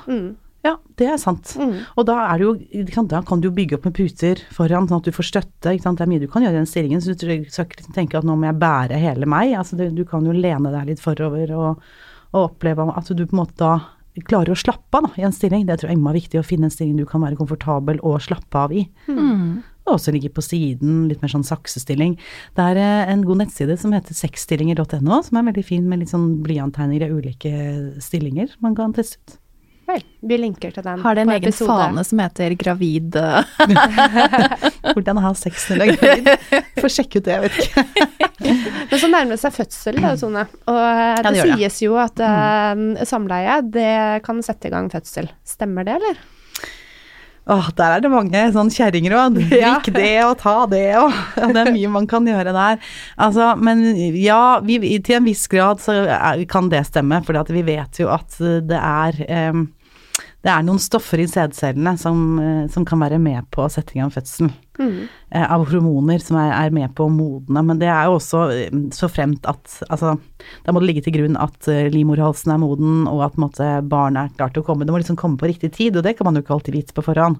Mm. Ja, det er sant. Mm. Og da, er det jo, da kan du jo bygge opp med puter foran, sånn at du får støtte. Ikke sant? Det er mye du kan gjøre i den stillingen, så du skal ikke tenke at nå må jeg bære hele meg. Altså, det, du kan jo lene deg litt forover og, og oppleve at du på en måte da klarer å slappe av da, i en stilling. Det tror jeg er viktig, å finne en stilling du kan være komfortabel og slappe av i. Mm. Og også ligge på siden, litt mer sånn saksestilling. Det er eh, en god nettside som heter sexstillinger.no, som er veldig fin med litt sånn blyanttegninger av ulike stillinger man kan teste ut. Vel, vi linker til den Har det en egen episode. fane som heter gravid eh, <laughs> Hvordan ha sex når du er gravid. Få sjekke ut det, jeg vet ikke. <laughs> Men så nærmer det seg fødsel, da, Sone. Og det, det, det sies det. jo at uh, samleie, det kan sette i gang fødsel. Stemmer det, eller? Åh, der er det mange sånn kjerringråd. Drikk det og ta det og <laughs> ja, Det er mye man kan gjøre der. Altså, men ja, vi, til en viss grad så er, kan det stemme, for vi vet jo at det er um, det er noen stoffer i sædcellene som, eh, som kan være med på å sette i gang fødselen. Mm. eh, av hormoner som er, er med på å modne. Men det er jo også eh, så fremt at altså, da må det ligge til grunn at eh, livmorhalsen er moden, og at måtte, barnet er klart til å komme. Det må liksom komme på riktig tid, og det kan man jo ikke alltid vite på forhånd.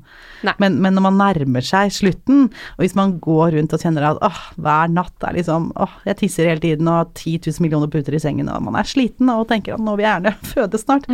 Men, men når man nærmer seg slutten, og hvis man går rundt og kjenner at åh, hver natt er liksom åh, jeg tisser hele tiden og har 10 000 millioner puter i sengen, og man er sliten og tenker at nå vil jeg gjerne <laughs> føde snart,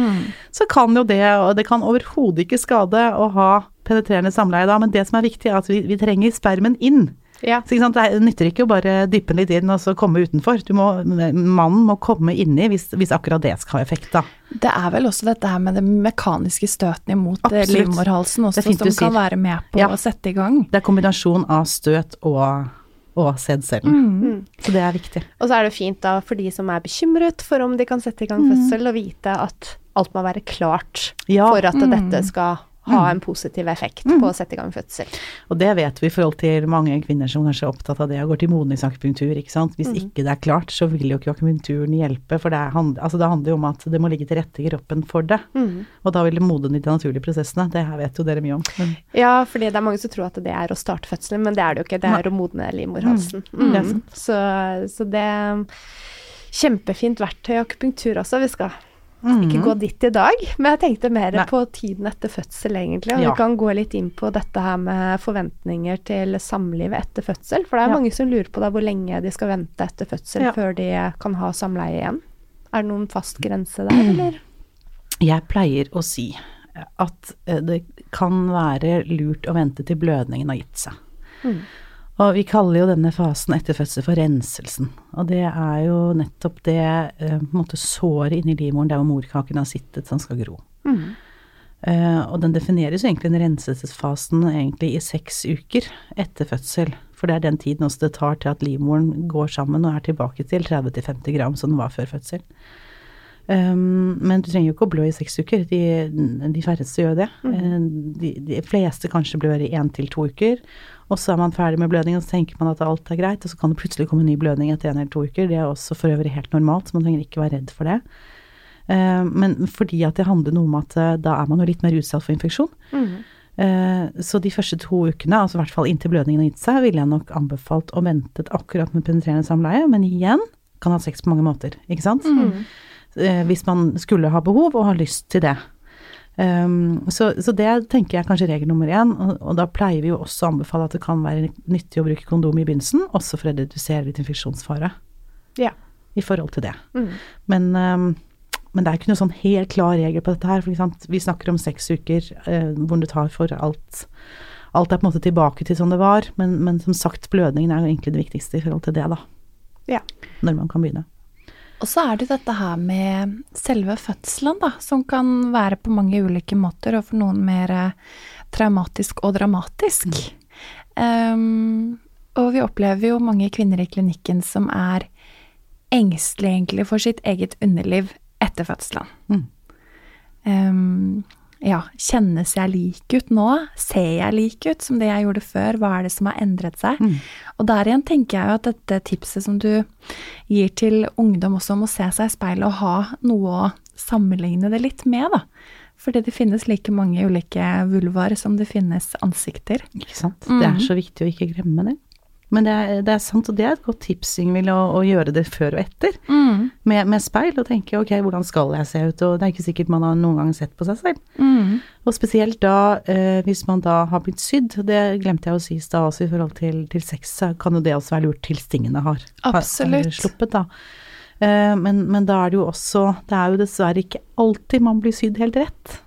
så kan jo det, og det kan overhodet ikke skade å ha penetrerende samleie da, men det som er viktig er at vi, vi trenger spermen inn. Ja. Så ikke sant, Det nytter ikke å bare dyppe den litt inn og så komme utenfor. Du må, mannen må komme inni hvis, hvis akkurat det skal ha effekt. da. Det er vel også dette her med det mekaniske støtene imot eh, livmorhalsen også, som kan sier. være med på Ja. å sette i gang. Det er kombinasjon av støt og, og sædcellen. Mm. Så det er viktig. Og så er det fint da for de som er bekymret for om de kan sette i gang Mm. fødsel, å vite at alt må være klart Ja. for at Mm. dette skal ha en positiv effekt på å sette i gang fødsel. Og det vet vi i forhold til mange kvinner som kanskje er opptatt av det og går til modningsakupunktur, ikke sant. Hvis ikke det er klart, så vil jo ikke akupunkturen hjelpe, for det, er, hand- altså det handler jo om at det må ligge til rette i kroppen for det. Og da vil det modne de naturlige prosessene. Det her vet jo dere mye om. Men Ja, fordi det er mange som tror at det er å starte fødselen, men det er det jo ikke. Det er å modne livmorhalsen. Mm, Mm. Så, så det Kjempefint verktøy akupunktur også. Vi skal ikke gå dit i dag, men jeg tenkte mer Mm. Nei. på tiden etter fødsel, egentlig. Og Ja. vi kan gå litt inn på dette her med forventninger til samlivet etter fødsel. For det er Ja. mange som lurer på da hvor lenge de skal vente etter fødsel Ja. før de kan ha samleie igjen. Er det noen fast grense der, eller? Jeg pleier å si at eh, det kan være lurt å vente til blødningen har gitt seg. Og vi kaller jo denne fasen etter fødsel for renselsen. Og det er jo nettopp det eh, måte såret inni livmoren der hvor morkaken har sittet, som skal gro. Eh, og den defineres jo egentlig den renselsesfasen egentlig i seks uker etter fødsel. For det er den tiden også det tar til at livmoren går sammen og er tilbake til 30-50 gram som den var før fødsel. Um, men du trenger jo ikke å blø i seks uker. De, de færreste gjør det. Eh, De, de fleste kanskje blør i én til to uker. Og så er man ferdig med blødning, og så tenker man at alt er greit, og så kan det plutselig komme en ny blødning etter en eller to uker. Det er også for øvrig helt normalt, så man trenger ikke være redd for det. Eh, men fordi at det handler noe om at eh, da er man jo litt mer utsatt for infeksjon. Mm. Så de første to ukene, altså i hvert fall inntil blødningen har gitt seg, ville jeg nok anbefalt å vente akkurat med penetrerende samleie, men igjen kan ha sex på mange måter, ikke sant? Mm. Hvis man skulle ha behov og har lyst til det. Um, så, så det tenker jeg er kanskje regel nummer én, og, og da pleier vi jo også å anbefale at det kan være nyttig å bruke kondom i begynnelsen, også for å redusere litt infeksjonsfare Ja. i forhold til det. Mm. Men, um, men det er ikke noe sånn helt klar regel på dette her. For vi snakker om seks uker uh, hvor det tar for alt. Alt er på en måte tilbake til som det var, men, men som sagt, blødningen er jo egentlig det viktigste i forhold til det, da. Ja. Når man kan begynne. Og så er det dette her med selve fødselen, da, som kan være på mange ulike måter, og for noen mer eh, traumatisk og dramatisk. Um, og vi opplever jo mange kvinner i klinikken som er engstelige egentlig for sitt eget underliv etter fødselen. Mm. Um, ja, kjennes jeg lik ut nå? Ser jeg lik ut som det jeg gjorde før? Hva er det som har endret seg? Mm. Og der igjen tenker jeg jo at dette tipset som du gir til ungdom også om å se seg i speilet og ha noe å sammenligne det litt med, da. Fordi det finnes like mange ulike vulvaer som det finnes ansikter. Ikke sant. Det er så viktig å ikke glemme det. Men det er, det er sant, og det er et godt tips, Ingvild, å, å gjøre det før og etter. Med, med speil, og tenke ok, hvordan skal jeg se ut, og det er ikke sikkert man har noen gang sett på seg selv. Og spesielt da, eh, hvis man da har blitt sydd, og det glemte jeg å si i stad også i forhold til, til sex, så kan jo det også være lurt til stingene har, har, Absolutt. har sluppet, da. Eh, men, men da er det jo også, det er jo dessverre ikke alltid man blir sydd helt rett.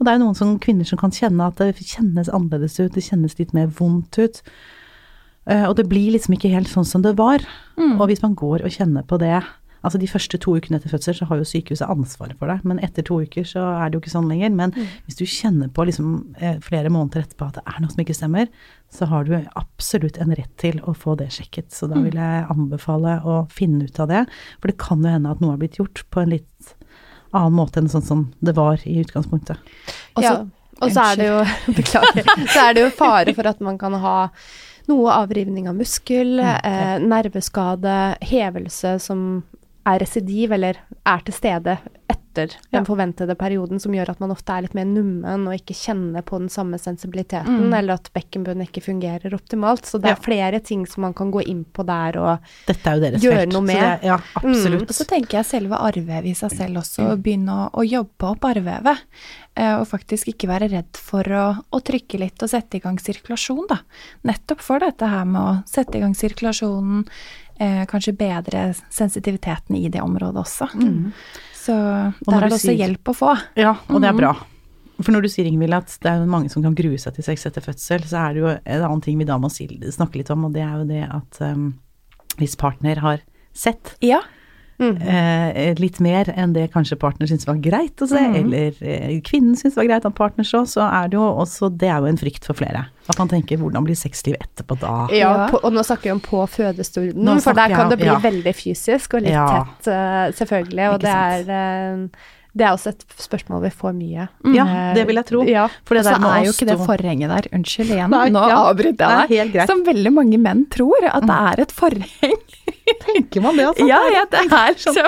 Og det er jo noen som, kvinner som kan kjenne at det kjennes annerledes ut, det kjennes litt mer vondt ut. Eh, og det blir liksom ikke helt sånn som det var. Og hvis man går og kjenner på det Altså de første to ukene etter fødsel så har jo sykehuset ansvaret for deg, men etter to uker så er det jo ikke sånn lenger. Men hvis du kjenner på liksom eh, flere måneder etterpå at det er noe som ikke stemmer, så har du absolutt en rett til å få det sjekket. Så da vil jeg anbefale å finne ut av det. For det kan jo hende at noe har blitt gjort på en litt annen måte enn sånn som det var i utgangspunktet. Og så- ja. Og så er det jo <laughs> Beklager. Så er det jo fare for at man kan ha noe avrivning av muskel, eh, nerveskade, hevelse som er residiv eller er til stede etter den Ja. forventede perioden, som gjør at man ofte er litt mer nummen og ikke kjenner på den samme sensibiliteten, eller at bekkenbunnen ikke fungerer optimalt. Så det er Ja. flere ting som man kan gå inn på der og er Gjøre felt. noe så med. det- Ja, absolutt. Og så tenker jeg selve arrvevet i seg selv også, begynne å, å jobbe opp arrvevet. eh, Og faktisk ikke være redd for å, å trykke litt og sette i gang sirkulasjon, da. Nettopp for dette her med å sette i gang sirkulasjonen, eh, kanskje bedre sensitiviteten i det området også. Så der er det også sier- hjelp å få. Ja, og det er bra. For når du sier Ingvild at det er mange som kan grue seg til sex etter fødsel, så er det jo en annen ting vi da må snakke litt om, og det er jo det at um, hvis partner har sett Ja. eh, litt mer enn det kanskje partner syns var greit å se, mm. eller eh, kvinnen syns var greit at partner så, så er det jo også Det er jo en frykt for flere. At man tenker hvordan blir sexliv etterpå da? Ja, Ja. På, og nå snakker vi om på fødestolen, Nå for der kan det bli ja. veldig fysisk og litt Ja. tett, eh, selvfølgelig. Og det er eh, Det er også et spørsmål vi får mye. Ja, det vil jeg tro. Ja. For det der med er jo ikke det forhenget der. Unnskyld <laughs> igjen, Nei, nå ja. avbryter jeg deg. Som veldig mange menn tror, at det er et forheng. <laughs> Tenker man det, altså? Ja, ja, det er sånn,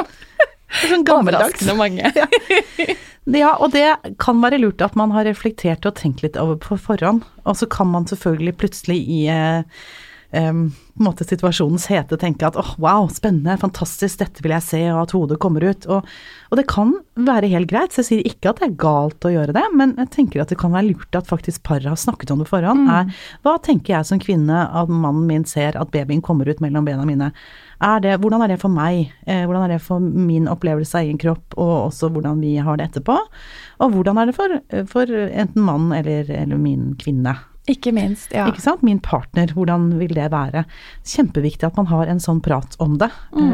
sånn gammeldags. overraskende mange. <laughs> Ja, og det kan være lurt at man har reflektert og tenkt litt over på forhånd. Og så kan man selvfølgelig plutselig i eh, Um, på en måte situasjonens hete tenke at åh, wow, spennende, fantastisk, dette vil jeg se, og at hodet kommer ut. Og, og det kan være helt greit, så jeg sier ikke at det er galt å gjøre det, men jeg tenker at det kan være lurt at faktisk paret har snakket om det forhånd. Er, hva tenker jeg som kvinne at mannen min ser at babyen kommer ut mellom bena mine? Er det, hvordan er det for meg? Eh, hvordan er det for min opplevelse av egen kropp, og også hvordan vi har det etterpå? Og hvordan er det for, for enten mann eller, eller min kvinne? Ikke minst, ja. Ikke sant? Min partner, hvordan vil det være? Kjempeviktig at man har en sånn prat om det. Mm.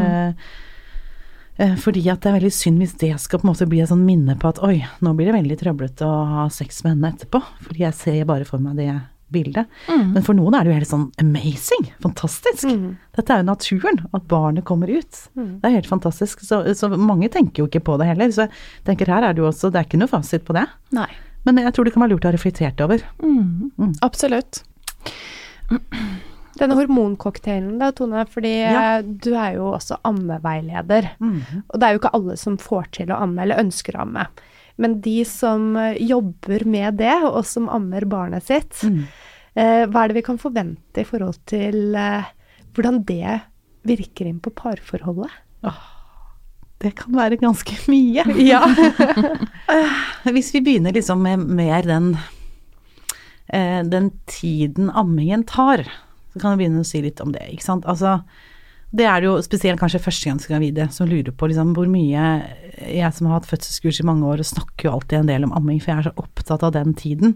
eh, fordi at det er veldig synd hvis det skal på en måte bli et sånn minne på at oi, nå blir det veldig trøblete å ha sex med henne etterpå. Fordi jeg ser bare for meg det bildet. Men for noen er det jo helt sånn amazing, fantastisk. Dette er jo naturen, at barnet kommer ut. Det er helt fantastisk. Så, så mange tenker jo ikke på det heller. Så jeg tenker her er det jo også, det er ikke noe fasit på det. Nei. Men jeg tror det kan være lurt å ha reflektert over. Absolutt. Denne hormoncocktailen da, Tone, fordi Ja. eh, du er jo også ammeveileder. Mhm. Og det er jo ikke alle som får til å amme, eller ønsker å amme. Men de som eh, jobber med det, og som ammer barnet sitt, Mm. eh, hva er det vi kan forvente i forhold til eh, hvordan det virker inn på parforholdet? Det kan være ganske <laughs> mye. Ja. <laughs> Hvis vi begynner liksom med mer den, eh, den tiden ammingen tar, så kan vi begynne å si litt om det, ikke sant. Altså, det er det jo spesielt kanskje førstegangsgravide som lurer på liksom hvor mye Jeg som har hatt fødselskurs i mange år og snakker jo alltid en del om amming, for jeg er så opptatt av den tiden.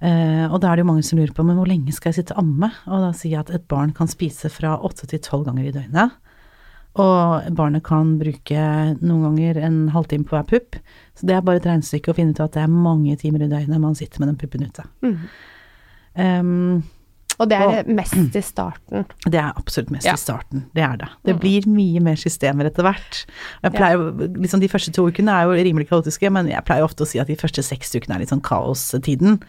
Uh, og da er det jo mange som lurer på men hvor lenge skal jeg sitte og amme? Og da sier jeg at et barn kan spise fra åtte til tolv ganger i døgnet. Og barnet kan bruke noen ganger en halvtime på hver pupp. Så det er bare et regnestykke å finne ut at det er mange timer i døgnet man sitter med den puppen ute. Mm. Um, Og det er mest i starten. det er absolutt mest Ja. i starten, det er det. Det blir mye mer systemer etter hvert. Jeg pleier, liksom De første to ukene er jo rimelig kaotiske, men jeg pleier ofte å si at de første seks ukene er litt sånn kaostiden.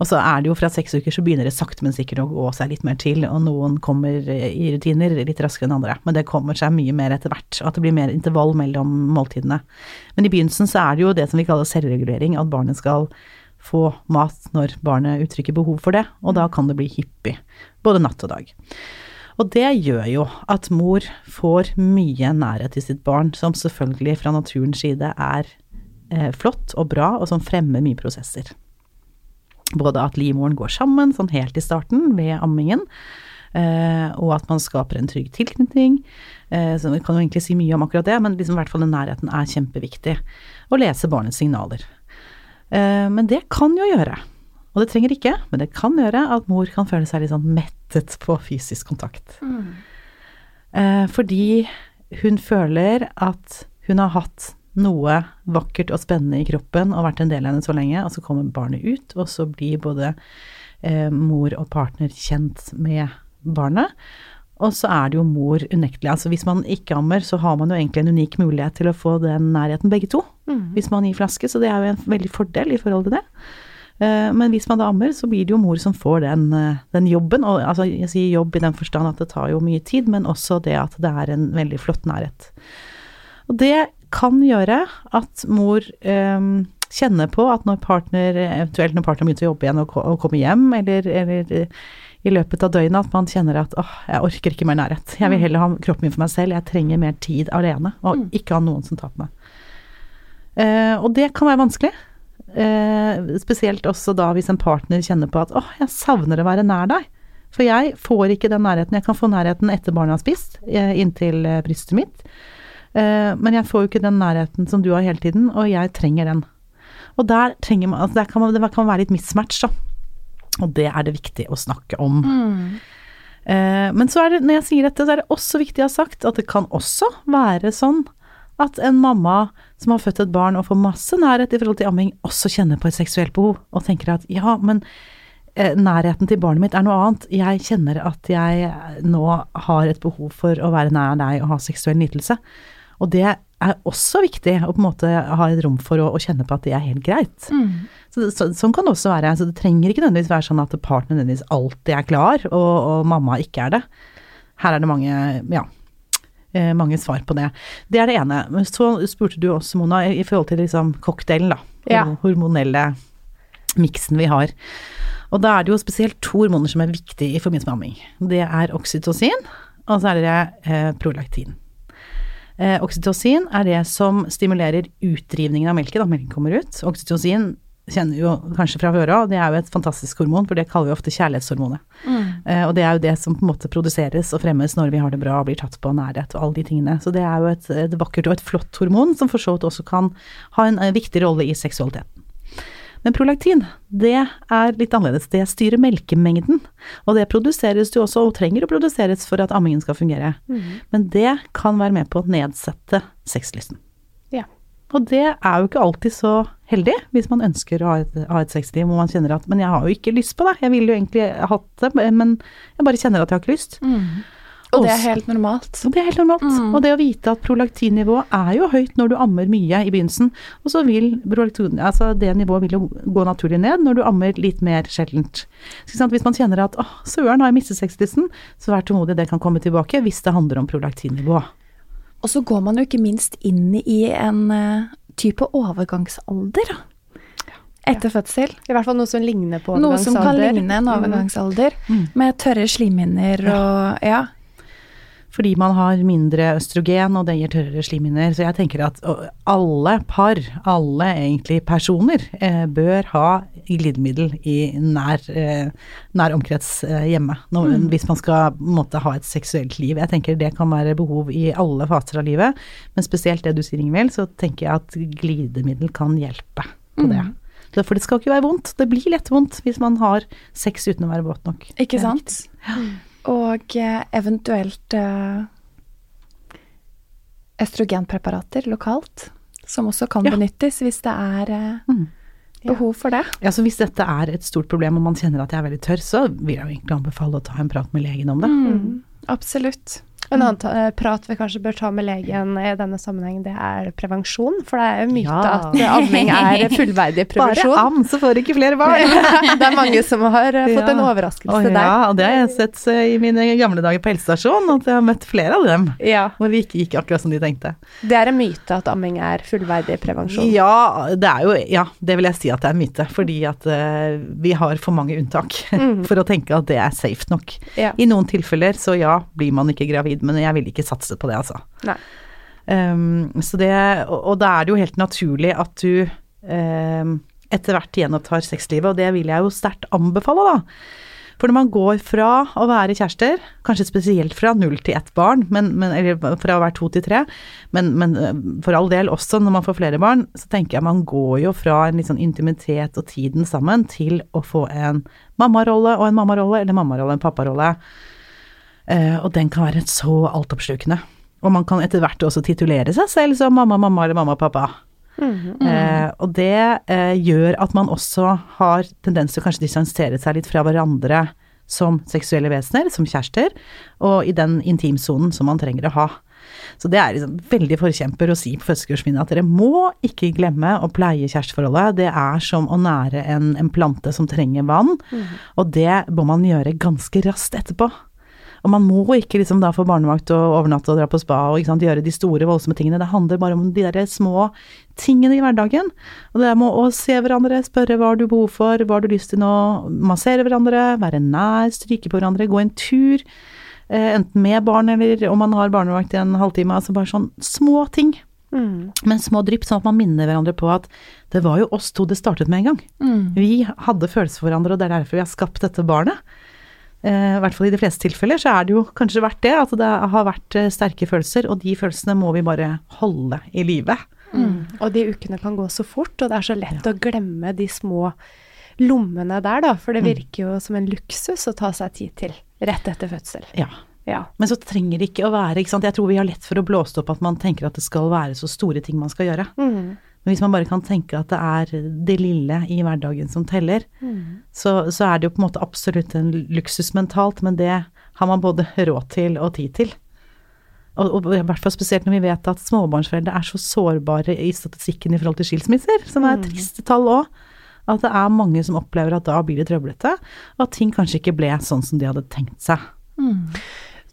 Og så er det jo fra seks uker så begynner det sakte, men sikkert å gå seg litt mer til, og noen kommer i rutiner litt raskere enn andre. Men det kommer seg mye mer etter hvert, og at det blir mer intervall mellom måltidene. Men i begynnelsen så er det jo det som vi kaller selvregulering, at barnet skal få mat når barnet uttrykker behov for det, og da kan det bli hyppig, både natt og dag. Og det gjør jo at mor får mye nærhet til sitt barn, som selvfølgelig fra naturens side er eh, flott og bra, og som fremmer mye prosesser. Både at livmoren går sammen, sånn helt i starten, ved ammingen, eh, og at man skaper en trygg tilknytning. Eh, så vi kan jo egentlig si mye om akkurat det, men liksom i hvert fall den nærheten er kjempeviktig. Å lese barnets signaler. Eh, men det kan jo gjøre, og det trenger ikke, men det kan gjøre at mor kan føle seg litt sånn mettet på fysisk kontakt. Mm. fordi hun føler at hun har hatt noe vakkert og spennende i kroppen og vært en del av henne så lenge, og så kommer barnet ut, og så blir både eh, mor og partner kjent med barnet. Og så er det jo mor unektelig. Altså hvis man ikke ammer, så har man jo egentlig en unik mulighet til å få den nærheten begge to. Hvis man gir flaske, så det er jo en veldig fordel i forhold til det. Eh, Men hvis man da ammer, så blir det jo mor som får den, eh, den jobben. Og altså, jeg sier jobb i den forstand at det tar jo mye tid, men også det at det er en veldig flott nærhet. Og det kan gjøre at mor eh, kjenner på at når partner, eventuelt når partner begynner å jobbe igjen og, og kommer hjem, eller, eller eh, i løpet av døgnet, at man kjenner at åh, jeg orker ikke mer nærhet. Jeg vil heller ha kroppen min for meg selv, jeg trenger mer tid alene, og ikke ha noen som tar på meg. Eh, og det kan være vanskelig. Eh, spesielt også da hvis en partner kjenner på at åh, jeg savner å være nær deg. For jeg får ikke den nærheten. Jeg kan få nærheten etter barnet har spist, eh, inntil eh, brystet mitt. Eh, men jeg får jo ikke den nærheten som du har hele tiden, og jeg trenger den. Og der, trenger man, altså der kan man, det kan være litt mismatch, da. Og det er det viktig å snakke om. Eh, men så er det, når jeg sier dette, så er det også viktig å ha sagt at det kan også være sånn at en mamma som har født et barn og får masse nærhet i forhold til amming, også kjenner på et seksuelt behov, og tenker at ja, men eh, nærheten til barnet mitt er noe annet. Jeg kjenner at jeg nå har et behov for å være nær deg og ha seksuell nytelse. Og det er også viktig å på en måte ha et rom for å, å kjenne på at det er helt greit. Så, så, sånn kan det også være. Så det trenger ikke nødvendigvis være sånn at partner nødvendigvis alltid er klar, og, og mamma ikke er det. Her er det mange, ja, eh, mange svar på det. Det er det ene. Men så spurte du også, Mona, i, i forhold til liksom cocktailen, da. Ja. Hormonelle miksen vi har. Og da er det jo spesielt to hormoner som er viktige i forbindelse med amming. Det er oksytocin, og så er det eh, prolaktin. Eh, oksytocin er det som stimulerer utdrivningen av melken, da melken kommer ut. Oksytocin kjenner jo kanskje fra før av, det er jo et fantastisk hormon, for det kaller vi ofte kjærlighetshormonet. Eh, og det er jo det som på en måte produseres og fremmes når vi har det bra og blir tatt på nærhet og alle de tingene. Så det er jo et, et vakkert og et flott hormon som for så vidt også kan ha en, en viktig rolle i seksualiteten. Men prolaktin, det er litt annerledes. Det styrer melkemengden. Og det produseres jo også, og trenger å produseres for at ammingen skal fungere. Men det kan være med på å nedsette sexlysten. Ja. Og det er jo ikke alltid så heldig, hvis man ønsker å ha et, ha et sexliv hvor man kjenner at Men jeg har jo ikke lyst på det, jeg ville jo egentlig hatt det, men jeg bare kjenner at jeg har ikke lyst. Og det er helt normalt. Og det er helt normalt. Og det å vite at prolaktinnivået er jo høyt når du ammer mye i begynnelsen, og så vil prolaktin, altså det nivået vil jo gå naturlig ned når du ammer litt mer sjeldent. Så ikke sant, Hvis man kjenner at 'Å, søren har jeg mistet sexlysten, så vær tålmodig, det kan komme tilbake hvis det handler om prolaktinnivå. Og så går man jo ikke minst inn i en eh, type overgangsalder etter fødsel. I hvert fall noe som ligner på overgangsalder. Noe som kan ligne en overgangsalder, Mm. med tørre slimhinner og ja. Fordi man har mindre østrogen, og det gir tørrere slimhinner. Så jeg tenker at alle par, alle egentlig personer, eh, bør ha glidemiddel i nær, eh, nær omkrets eh, hjemme. Nå, Hvis man skal måtte, ha et seksuelt liv. Jeg tenker det kan være behov i alle faser av livet, men spesielt det du sier, Ingvild, så tenker jeg at glidemiddel kan hjelpe på det. Så For det skal ikke være vondt. Det blir lett vondt hvis man har sex uten å være våt nok. Ikke sant? er sant? Og eh, eventuelt eh, østrogenpreparater lokalt, som også kan Ja. benyttes hvis det er eh, Mm. behov for det. Ja, så Hvis dette er et stort problem og man kjenner at jeg er veldig tørr, så vil jeg jo egentlig anbefale å ta en prat med legen om det. Mm. Absolutt. En annen ta eh, prat vi kanskje bør ta med legen i denne sammenhengen, det er prevensjon. For det er jo myte Ja. at amming er <laughs> fullverdig prevensjon. Bare am, så får du ikke flere barn! <laughs> det er mange som har fått fått en overraskelse overraskelse ja. der. ja, og det har jeg sett eh, i mine gamle dager på helsestasjon, at jeg har møtt flere av dem. Ja. Hvor det ikke gikk akkurat som de tenkte. Det er en myte at amming er fullverdig prevensjon. Ja, det er jo Ja, det vil jeg si at det er en myte. Fordi at uh, vi har for mange unntak <laughs> for å tenke at det er safe nok. Ja. I noen tilfeller så ja, blir man ikke gravid, men jeg vil ikke satse på det, altså. Um, så det, og, og da er det jo helt naturlig at du um, etter hvert gjenopptar sexlivet, og det vil jeg jo sterkt anbefale, da. For når man går fra å være kjærester, kanskje spesielt fra null til ett barn, men, men, eller fra å være to til tre, men, men eh, for all del også når man får flere barn, så tenker jeg man går jo fra en litt sånn intimitet og tiden sammen til å få en mammarolle og en mammarolle, eller mammarolle og en papparolle. Eh, og den kan være så altoppslukende. Og man kan etter hvert også titulere seg selv som mamma, mamma eller mamma, pappa. Eh, og det eh, gjør at man også har tendens til å kanskje distansere seg litt fra hverandre som seksuelle vesener, som kjærester, og i den intimsonen som man trenger å ha. Så det er liksom veldig forkjemper å si på fødselskurset mine at dere må ikke glemme å pleie kjæresteforholdet. Det er som å nære en, en plante som trenger vann, og det må man gjøre ganske raskt etterpå. Og man må ikke liksom da få barnevakt og overnatte og dra på spa og sant, gjøre de store, voldsomme tingene. Det handler bare om de der små tingene i hverdagen. Og det med å se hverandre, spørre hva har du behov for, hva har du lyst til nå, massere hverandre, være nær, stryke på hverandre, gå en tur. Eh, enten med barn eller om man har barnevakt i en halvtime. Altså bare sånn små ting. Mm. Men små drypp, sånn at man minner hverandre på at det var jo oss to det startet med en gang. Mm. Vi hadde følelser for hverandre, og det er derfor vi har skapt dette barnet. Eh, I hvert fall i de fleste tilfeller så er det jo kanskje vært det, at det har vært eh, sterke følelser, og de følelsene må vi bare holde i live. Mm. Og de ukene kan gå så fort, og det er så lett å glemme de små lommene der, da. For det virker jo som en luksus å ta seg tid til rett etter fødsel. Ja. Ja. Men så trenger det ikke å være ikke sant? Jeg tror vi har lett for å blåse opp at man tenker at det skal være så store ting man skal gjøre. Mm. Men hvis man bare kan tenke at det er det lille i hverdagen som teller, Mm. så, så er det jo på en måte absolutt en luksus mentalt, men det har man både råd til og tid til. og, og i hvert fall spesielt når vi vet at småbarnsforeldre er så sårbare i statistikken i forhold til skilsmisser, som er triste tall òg. At det er mange som opplever at da blir det trøblete, og at ting kanskje ikke ble sånn som de hadde tenkt seg.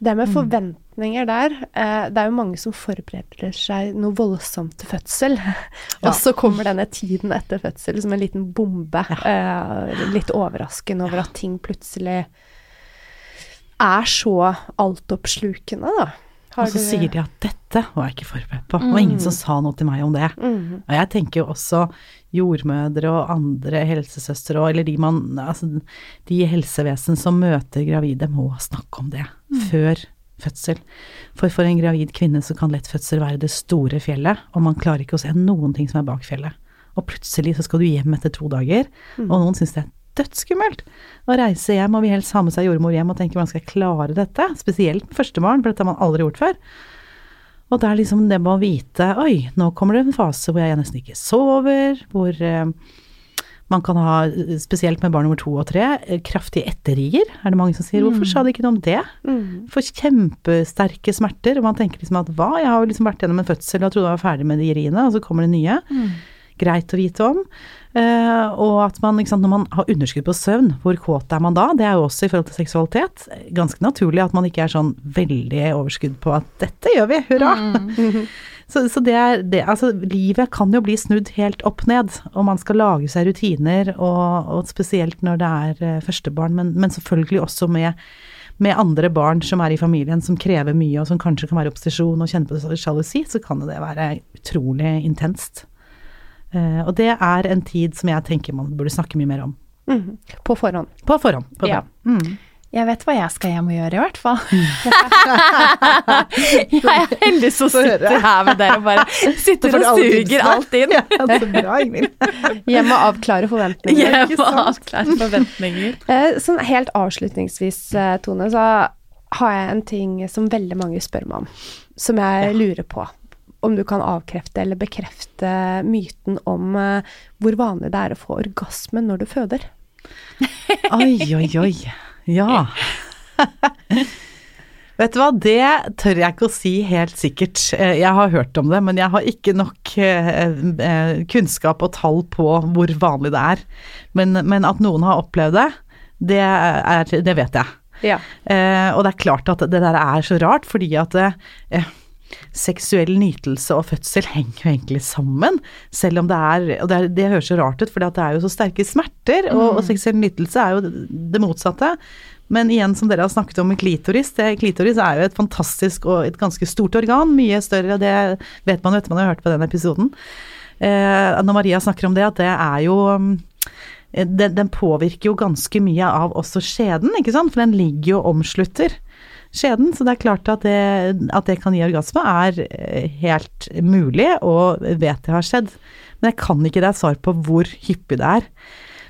Det med forventninger der, eh, det er jo mange som forbereder seg noe voldsomt til fødsel. <laughs> Og så kommer denne tiden etter fødsel som en liten bombe. Ja. litt overraskende over at ting plutselig er så altoppslukende, da. Har Og så du... sier de at dette var jeg ikke forberedt på. Det var ingen som sa noe til meg om det. Mm. Og jeg tenker jo også jordmødre og andre helsesøstre, og- eller de, man, altså, de i helsevesen som møter gravide, må snakke om det før fødsel. For for en gravid kvinne så kan lett fødsel være det store fjellet, og man klarer ikke å se noen ting som er bak fjellet. Og plutselig så skal du hjem etter to dager, og noen syns det er dødsskummelt å reise hjem, og vil helst ha med seg jordmor hjem og tenke hvordan skal jeg klare dette, spesielt med førstebarn, for dette har man aldri gjort før. Og det er liksom det med å vite Oi, nå kommer det en fase hvor jeg nesten ikke sover, hvor eh, man kan ha, spesielt med barn nummer to og tre, eh, kraftige etterrier, er det mange som sier. Hvorfor sa de ikke noe om det? Mhm. For kjempesterke smerter, og man tenker liksom at hva, jeg har jo liksom vært gjennom en fødsel og trodde jeg var ferdig med de riene, og så kommer det nye. Greit å vite om. Eh, og at man, sant, når man har underskudd på søvn, hvor kåt er man da? Det er jo også i forhold til seksualitet ganske naturlig at man ikke er sånn veldig overskudd på at dette gjør vi, hurra! <laughs> Så, så det er det, altså livet kan jo bli snudd helt opp ned, og man skal lage seg rutiner, og, og spesielt når det er eh, førstebarn, men, men selvfølgelig også med, med andre barn som er i familien, som krever mye, og som kanskje kan være opposisjon og kjenne på sjalusi, så kan det være utrolig intenst. Eh, og det er en tid som jeg tenker man burde snakke mye mer om. Mm. På forhånd. På forhånd. På Ja. Mm. Jeg vet hva jeg skal hjem og gjøre, i hvert fall. <laughs> jeg er heldig som sitter her med dere og bare <laughs> sitter og suger alt inn. <laughs> Ja, så bra, Ingvild. Hjem og avklare forventninger. Jeg må avklare forventninger. Eh, Sånn helt avslutningsvis, eh, Tone, så har jeg en ting som veldig mange spør meg om, som jeg lurer på. Om du kan avkrefte eller bekrefte myten om uh, hvor vanlig det er å få orgasme når du føder. <laughs> Oi, oi, oi. Ja. <laughs> Vet du hva, det tør jeg ikke å si helt sikkert. Eh, Jeg har hørt om det, men jeg har ikke nok eh, kunnskap og tall på hvor vanlig det er. Men, men at noen har opplevd det, det, er, det vet jeg. Ja. Eh, og det er klart at det der er så rart, fordi at eh, seksuell nytelse og fødsel henger jo egentlig sammen. Selv om det er Og det, er, det høres så rart ut, for det er jo så sterke smerter, og, og seksuell nytelse er jo det, motsatte. Men igjen, som dere har snakket om med klitoris, det, klitoris er jo et fantastisk og et ganske stort organ. Mye større, det vet man jo etter man har hørt på den episoden. Eh, når Maria snakker om det, at det er jo mm, den, den påvirker jo ganske mye av også skjeden, ikke sant? For den ligger jo og omslutter skjeden, så det er klart at det, at det kan gi orgasme er eh, helt mulig, og vet det har skjedd. Men jeg kan ikke deg svar på hvor hyppig det er.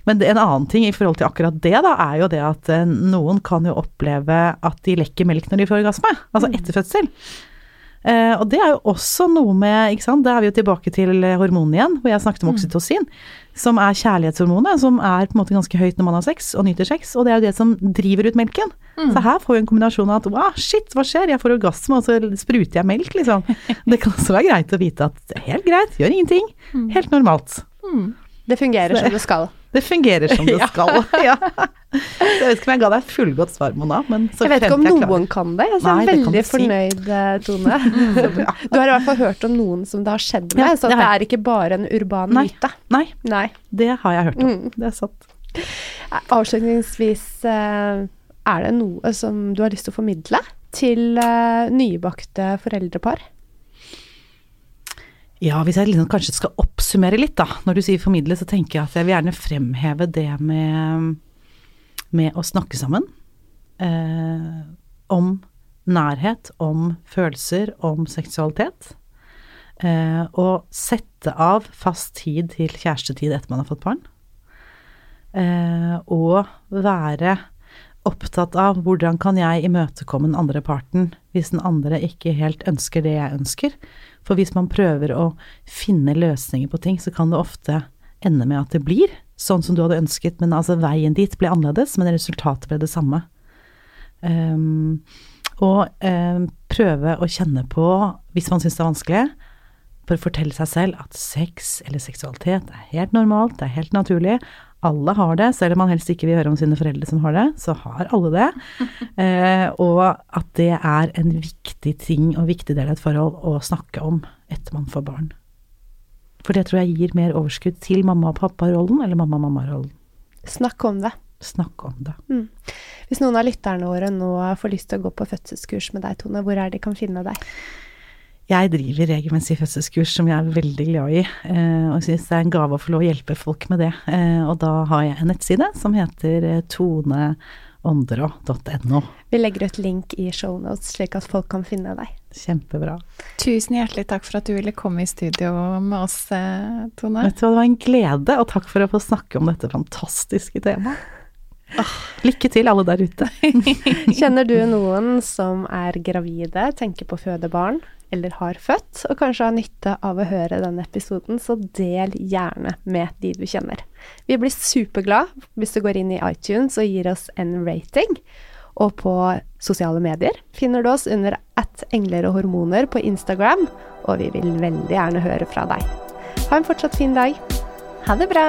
Men en annen ting i forhold til akkurat det, da, er jo det at eh, noen kan jo oppleve at de lekker melk når de får orgasme, altså etter fødsel. Eh, og det er jo også noe med ikke sant? Da er vi jo tilbake til eh, hormonene igjen, hvor jeg snakket om oksytocin, som er kjærlighetshormonet, som er på en måte ganske høyt når man har sex og nyter sex, og det er jo det som driver ut melken. Så her får vi en kombinasjon av at wow, shit, hva skjer, jeg får orgasme, og så spruter jeg melk, liksom. <laughs> Det kan også være greit å vite at helt greit, gjør ingenting. Helt normalt. Det fungerer som det skal. <laughs> Det fungerer som det <laughs> skal. ja. <laughs> Jeg vet ikke om jeg ga deg et fullgodt svar, Mona, men så Jeg vet ikke om jeg noen kan det. Er Nei, veldig du si. fornøyd, eh, Tone. Du har i hvert fall hørt om noen som det har skjedd med, Ja, så det det er ikke bare en urban Nei. myte. Nei, Nei. det har jeg hørt om. Mm. Det er sant. Avslutningsvis, eh, er det noe som du har lyst til å formidle til eh, nybakte foreldrepar? Ja, hvis jeg liksom kanskje skal oppsummere litt, da. Når du sier formidle, så tenker jeg at jeg vil gjerne fremheve det med, med å snakke sammen. Eh, om nærhet, om følelser, om seksualitet. Eh, og sette av fast tid til kjærestetid etter man har fått barn. Eh, og være opptatt av hvordan kan jeg imøtekomme den andre parten hvis den andre ikke helt ønsker det jeg ønsker. For hvis man prøver å finne løsninger på ting, så kan det ofte ende med at det blir sånn som du hadde ønsket, men altså veien dit ble annerledes, men resultatet ble det samme. Um, Og um, prøve å kjenne på, hvis man syns det er vanskelig, for å fortelle seg selv at sex eller seksualitet er helt normalt, det er helt naturlig. Alle har det, selv om man helst ikke vil høre om sine foreldre som har det, så har alle det. <laughs> Eh, og at det er en viktig ting og viktig del av et forhold å snakke om etter man får barn. For det tror jeg gir mer overskudd til mamma og pappa-rollen eller mamma-mamma-rollen. Snakk om det. Snakk om det. Mm. Hvis noen av lytterne våre nå får lyst til å gå på fødselskurs med deg, Tone, hvor er det de kan finne deg? Jeg driver regelmessig fødselskurs som jeg er veldig glad i, eh, og syns det er en gave å få lov å hjelpe folk med det. Eh, og da har jeg en nettside som heter toneåndra.no. Vi legger ut link i shownotes, slik at folk kan finne deg. Kjempebra. Tusen hjertelig takk for at du ville komme i studio med oss, Tone. Vet du hva, det var en glede, og takk for å få snakke om dette fantastiske temaet. Lykke til, alle der ute. <laughs> Kjenner du noen som er gravide, tenker på å føde barn, eller har født, og kanskje har nytte av å høre denne episoden, så del gjerne med de du kjenner. Vi blir superglad hvis du går inn i iTunes og gir oss en rating. Og på sosiale medier finner du oss under at engler og hormoner på Instagram, og vi vil veldig gjerne høre fra deg. Ha en fortsatt fin dag. Ha det bra!